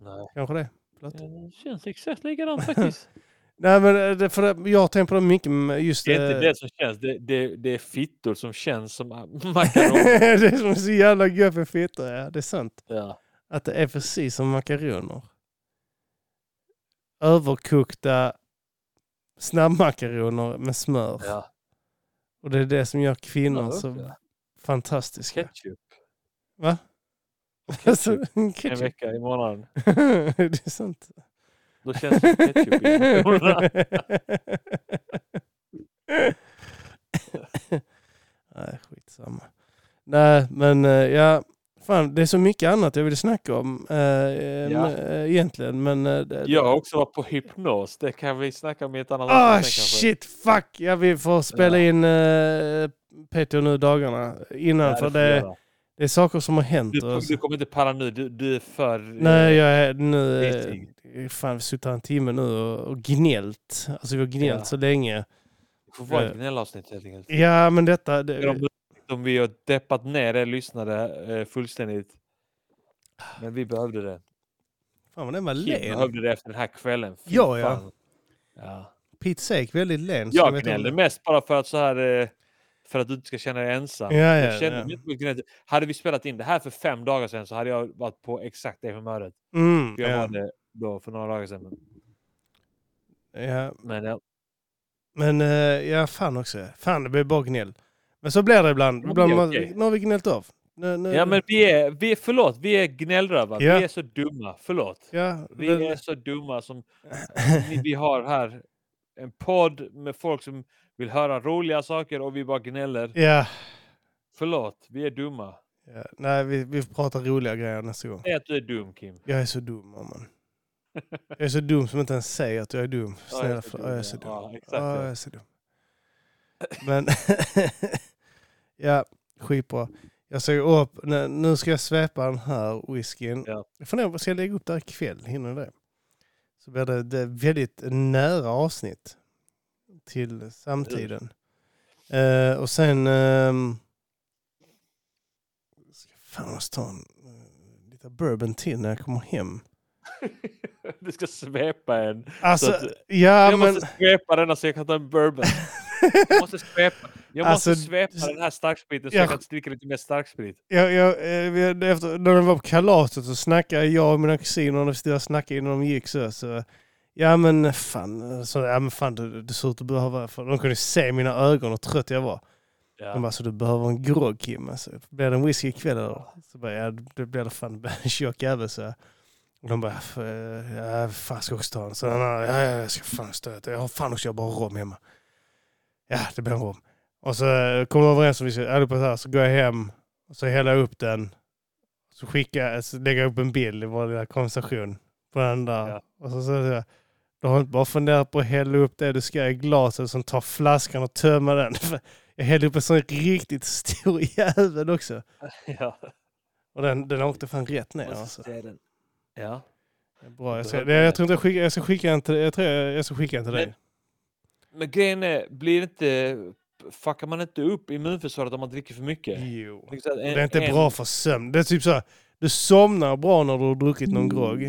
Nej.
kanske det. Förlåt.
Det känns exakt likadant faktiskt. [laughs]
Nej, men eh, det, för det, jag har tänkt på det mycket med just
Det är inte
eh,
det som känns, det, det, det är fittor som känns som makaroner. [laughs]
det är som är så jävla gött med fittor, ja. Det är sant.
Ja.
Att det är precis som makaroner. Överkokta snabbmakaroner med smör.
ja.
Och det är det som gör kvinnor så
ja.
fantastiska.
Ketchup.
Va? Alltså,
En
ketchup.
vecka i månaden. [laughs]
det är sant.
Då känns det som ketchup i. [laughs]
Nej, skitsamma. Nej, men eh, ja. Fan, det är så mycket annat jag vill snacka om eh,
Ja.
eh, egentligen. Men, eh, det-
Jag har också varit på hypnos. Det kan vi snacka om i ett annat
Ah
avsnitt
shit, fuck! Ja, vi får spela
Ja.
in uh, Peter nu dagarna innan.
Ja,
för det, det är saker som har hänt.
du, du kommer inte palla nu, du, du är för...
Nej,
eh,
jag är nu... Eh, fan, vi har suttit här en timme nu och, och gnällt. Alltså vi har gnällt så länge.
Det får vara ett
eh,
gnällavsnitt helt enkelt.
Ja, men detta... Det,
om, vi har deppat ner er lyssnare eh, fullständigt. Men vi behövde det.
fan vad den var len.
behövde det efter den här kvällen. Fy
Ja, ja.
fan. ja.
Pete Sake, väldigt len.
Jag gnällde mest bara för att så här... eh, För att du inte ska känna dig ensam.
Ja, ja,
jag kände
ja.
Hade vi spelat in det här för fem dagar sedan så hade jag varit på exakt det humöret.
Mm,
jag
ja.
var det då för några dagar sedan.
ja.
Men ja,
Men eh, ja, fan också. Fan, det blir bara gnäll. Men så blir det ibland.
men
ibland
det är
man,
okej.
Nu har vi gnällt av. Nu, nu,
ja men vi är, vi är, förlåt, vi är gnällrövar.
Ja.
Vi är så dumma, förlåt.
Ja,
Vi
den-
är så dumma som [laughs] vi har här en podd med folk som vill höra roliga saker och vi bara gnäller.
ja,
Förlåt, vi är dumma.
ja. Nej, vi, vi pratar roliga grejer nästa gång.
Säg att du är dum Kim.
Jag är så dum, man. Jag är så dum som inte ens säger att jag är dum.
Ja,
Snälla, ja, är
ja.
så dum.
Ja,
Ja,
ja.
jag är så dum. Men, [laughs] ja, skitbra. Jag gå upp, nu- ska jag svepa den här whiskyn.
Ja.
Jag funderar ska jag lägga upp det här ikväll? Hinner det? Så blir det, det väldigt nära avsnitt till samtiden. Eh, och sen... ehm, ska fan jag måste ta en uh, lite bourbon till när jag kommer hem. [laughs]
Du ska svepa en.
Alltså,
att-
ja
jag
men...
måste svepa denna så jag kan ta en bourbon. Jag måste svepa, jag måste
Alltså,
svepa den här starkspriten så
jag-
jag kan dricka lite mer starksprit.
Jag, jag, eh, vi- efter, när de var på kalaset så snackade jag och mina kusiner och vi snackade innan de gick så. så ja men fan, så, ja, men fan det, det ser ut att behöva, för de kunde se mina ögon och trött jag var. De
Ja.
bara, så du behöver en grogg Kim. Alltså, blir det en whisky ikväll eller? Så bara, ja det blir det fan en [laughs] tjock jävel så. Jag. Och de bara, "F- eh, ja fan ska jag också ta en. Så han, ja, ja jag ska fan stöta. Jag har fan också jag bara rom hemma. Ja det blir en rom. Och så eh, kom vi överens om vi ska, ja, på så, här, så går jag hem och så häller jag upp den. Så skickar jag, så lägger jag upp en bild i vår lilla konversation på den där.
Ja.
Och så säger jag, du har inte bara funderat på att hälla upp det du ska i glaset som tar flaskan och tömma den. [laughs] Jag hällde upp en sån riktigt stor [laughs] jävel också.
Ja.
Och den, den åkte fan rätt ner. Alltså.
Ja.
Bra, jag, ska, det, jag tror inte jag, skickar, jag ska skicka en till, jag tror jag, jag ska skicka en till
Men-
dig.
Men grejen är, blir inte... Fuckar man inte upp immunförsvaret om man dricker för mycket?
Jo.
En-
Det är inte
en-
bra för sömn. Det är typ så här, du somnar bra när du har druckit någon grogg.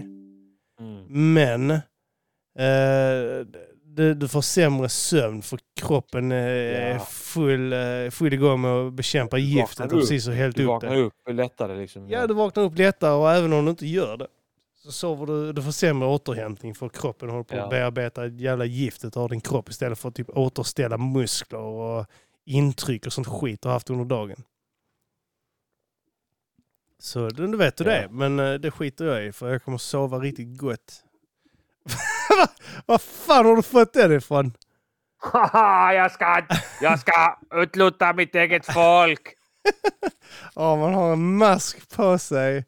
Mm.
Men eh, du, du får sämre sömn för kroppen eh, är
Ja.
full, eh, full igång med att bekämpa giftet
vaknar
och precis har hällt
Du
upp
vaknar
det.
upp lättare liksom.
Ja, du vaknar upp lättare och även om du inte gör det så sover du, du får sämre återhämtning för kroppen håller på
Ja.
att bearbeta jävla giftet av din kropp istället för att typ återställa muskler och intryck och sånt skit du har haft under dagen. Så du du vet det
Ja.
är, men eh, det skiter jag i för jag kommer sova riktigt gott. [laughs] Vad- fan har du fått den ifrån? [laughs]
Jag ska, jag ska utlota mitt eget folk! [laughs]
Ja, man har en mask på sig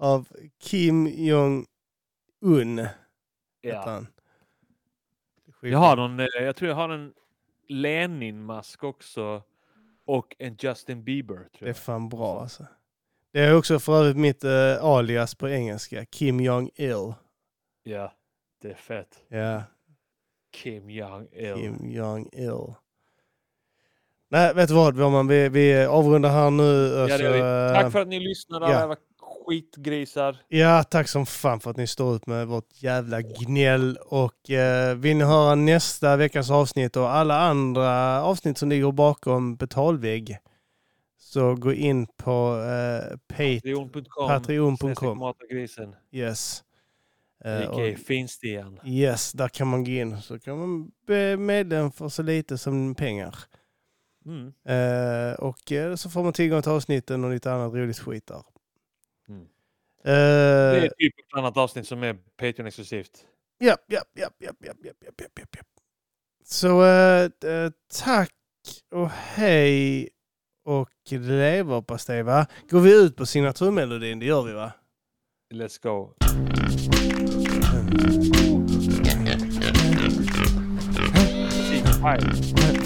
av Kim Jong-Un.
Ja.
han.
Jag har någon, eh, jag tror jag har en Lenin-mask också. Och en Justin Bieber tror
Det är
jag.
fan bra alltså. Det är också för övrigt mitt eh, alias på engelska. Kim Jong-Il.
Ja, det är fett.
Ja,
Kim Jong-Il.
Kim Jong-Il. Nej, vet du vad? Vi, vi avrundar här nu.
Ja,
Alltså,
vi.
eh,
Tack för att ni lyssnade
ja.
alla jävla skitgrisar.
Ja, tack som fan för att ni står ut med vårt jävla gnäll. Och eh, vill ni höra nästa veckas avsnitt och alla andra avsnitt som ligger bakom betalvägg så gå in på eh, Pat-
Patreon.com. Matagrisen.
Yes. Eh, och-
A.k.a. Finstian.
Yes, där kan man gå in. Så kan man bli medlem för så lite som pengar.
Mm.
Eh, och eh, så får man tillgång till avsnitten och lite annat roligt skit där. Eh,
Det är typ ett annat avsnitt som är Patreon-exklusivt.
Ja, ja, ja, ja, ja, ja, ja, ja, ja, ja. Så eh, tack och hej och leverpastej va? Går vi ut på signaturmelodin? Det gör vi va?
Let's go.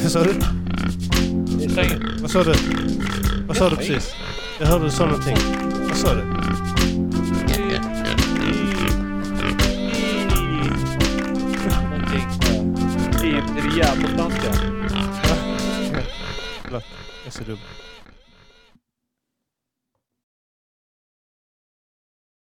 Vad sa du? Vad sa du? Vad sa du precis? Jag hörde du sa någonting. Vad sa du?
jävla danska.
Jag är så dum.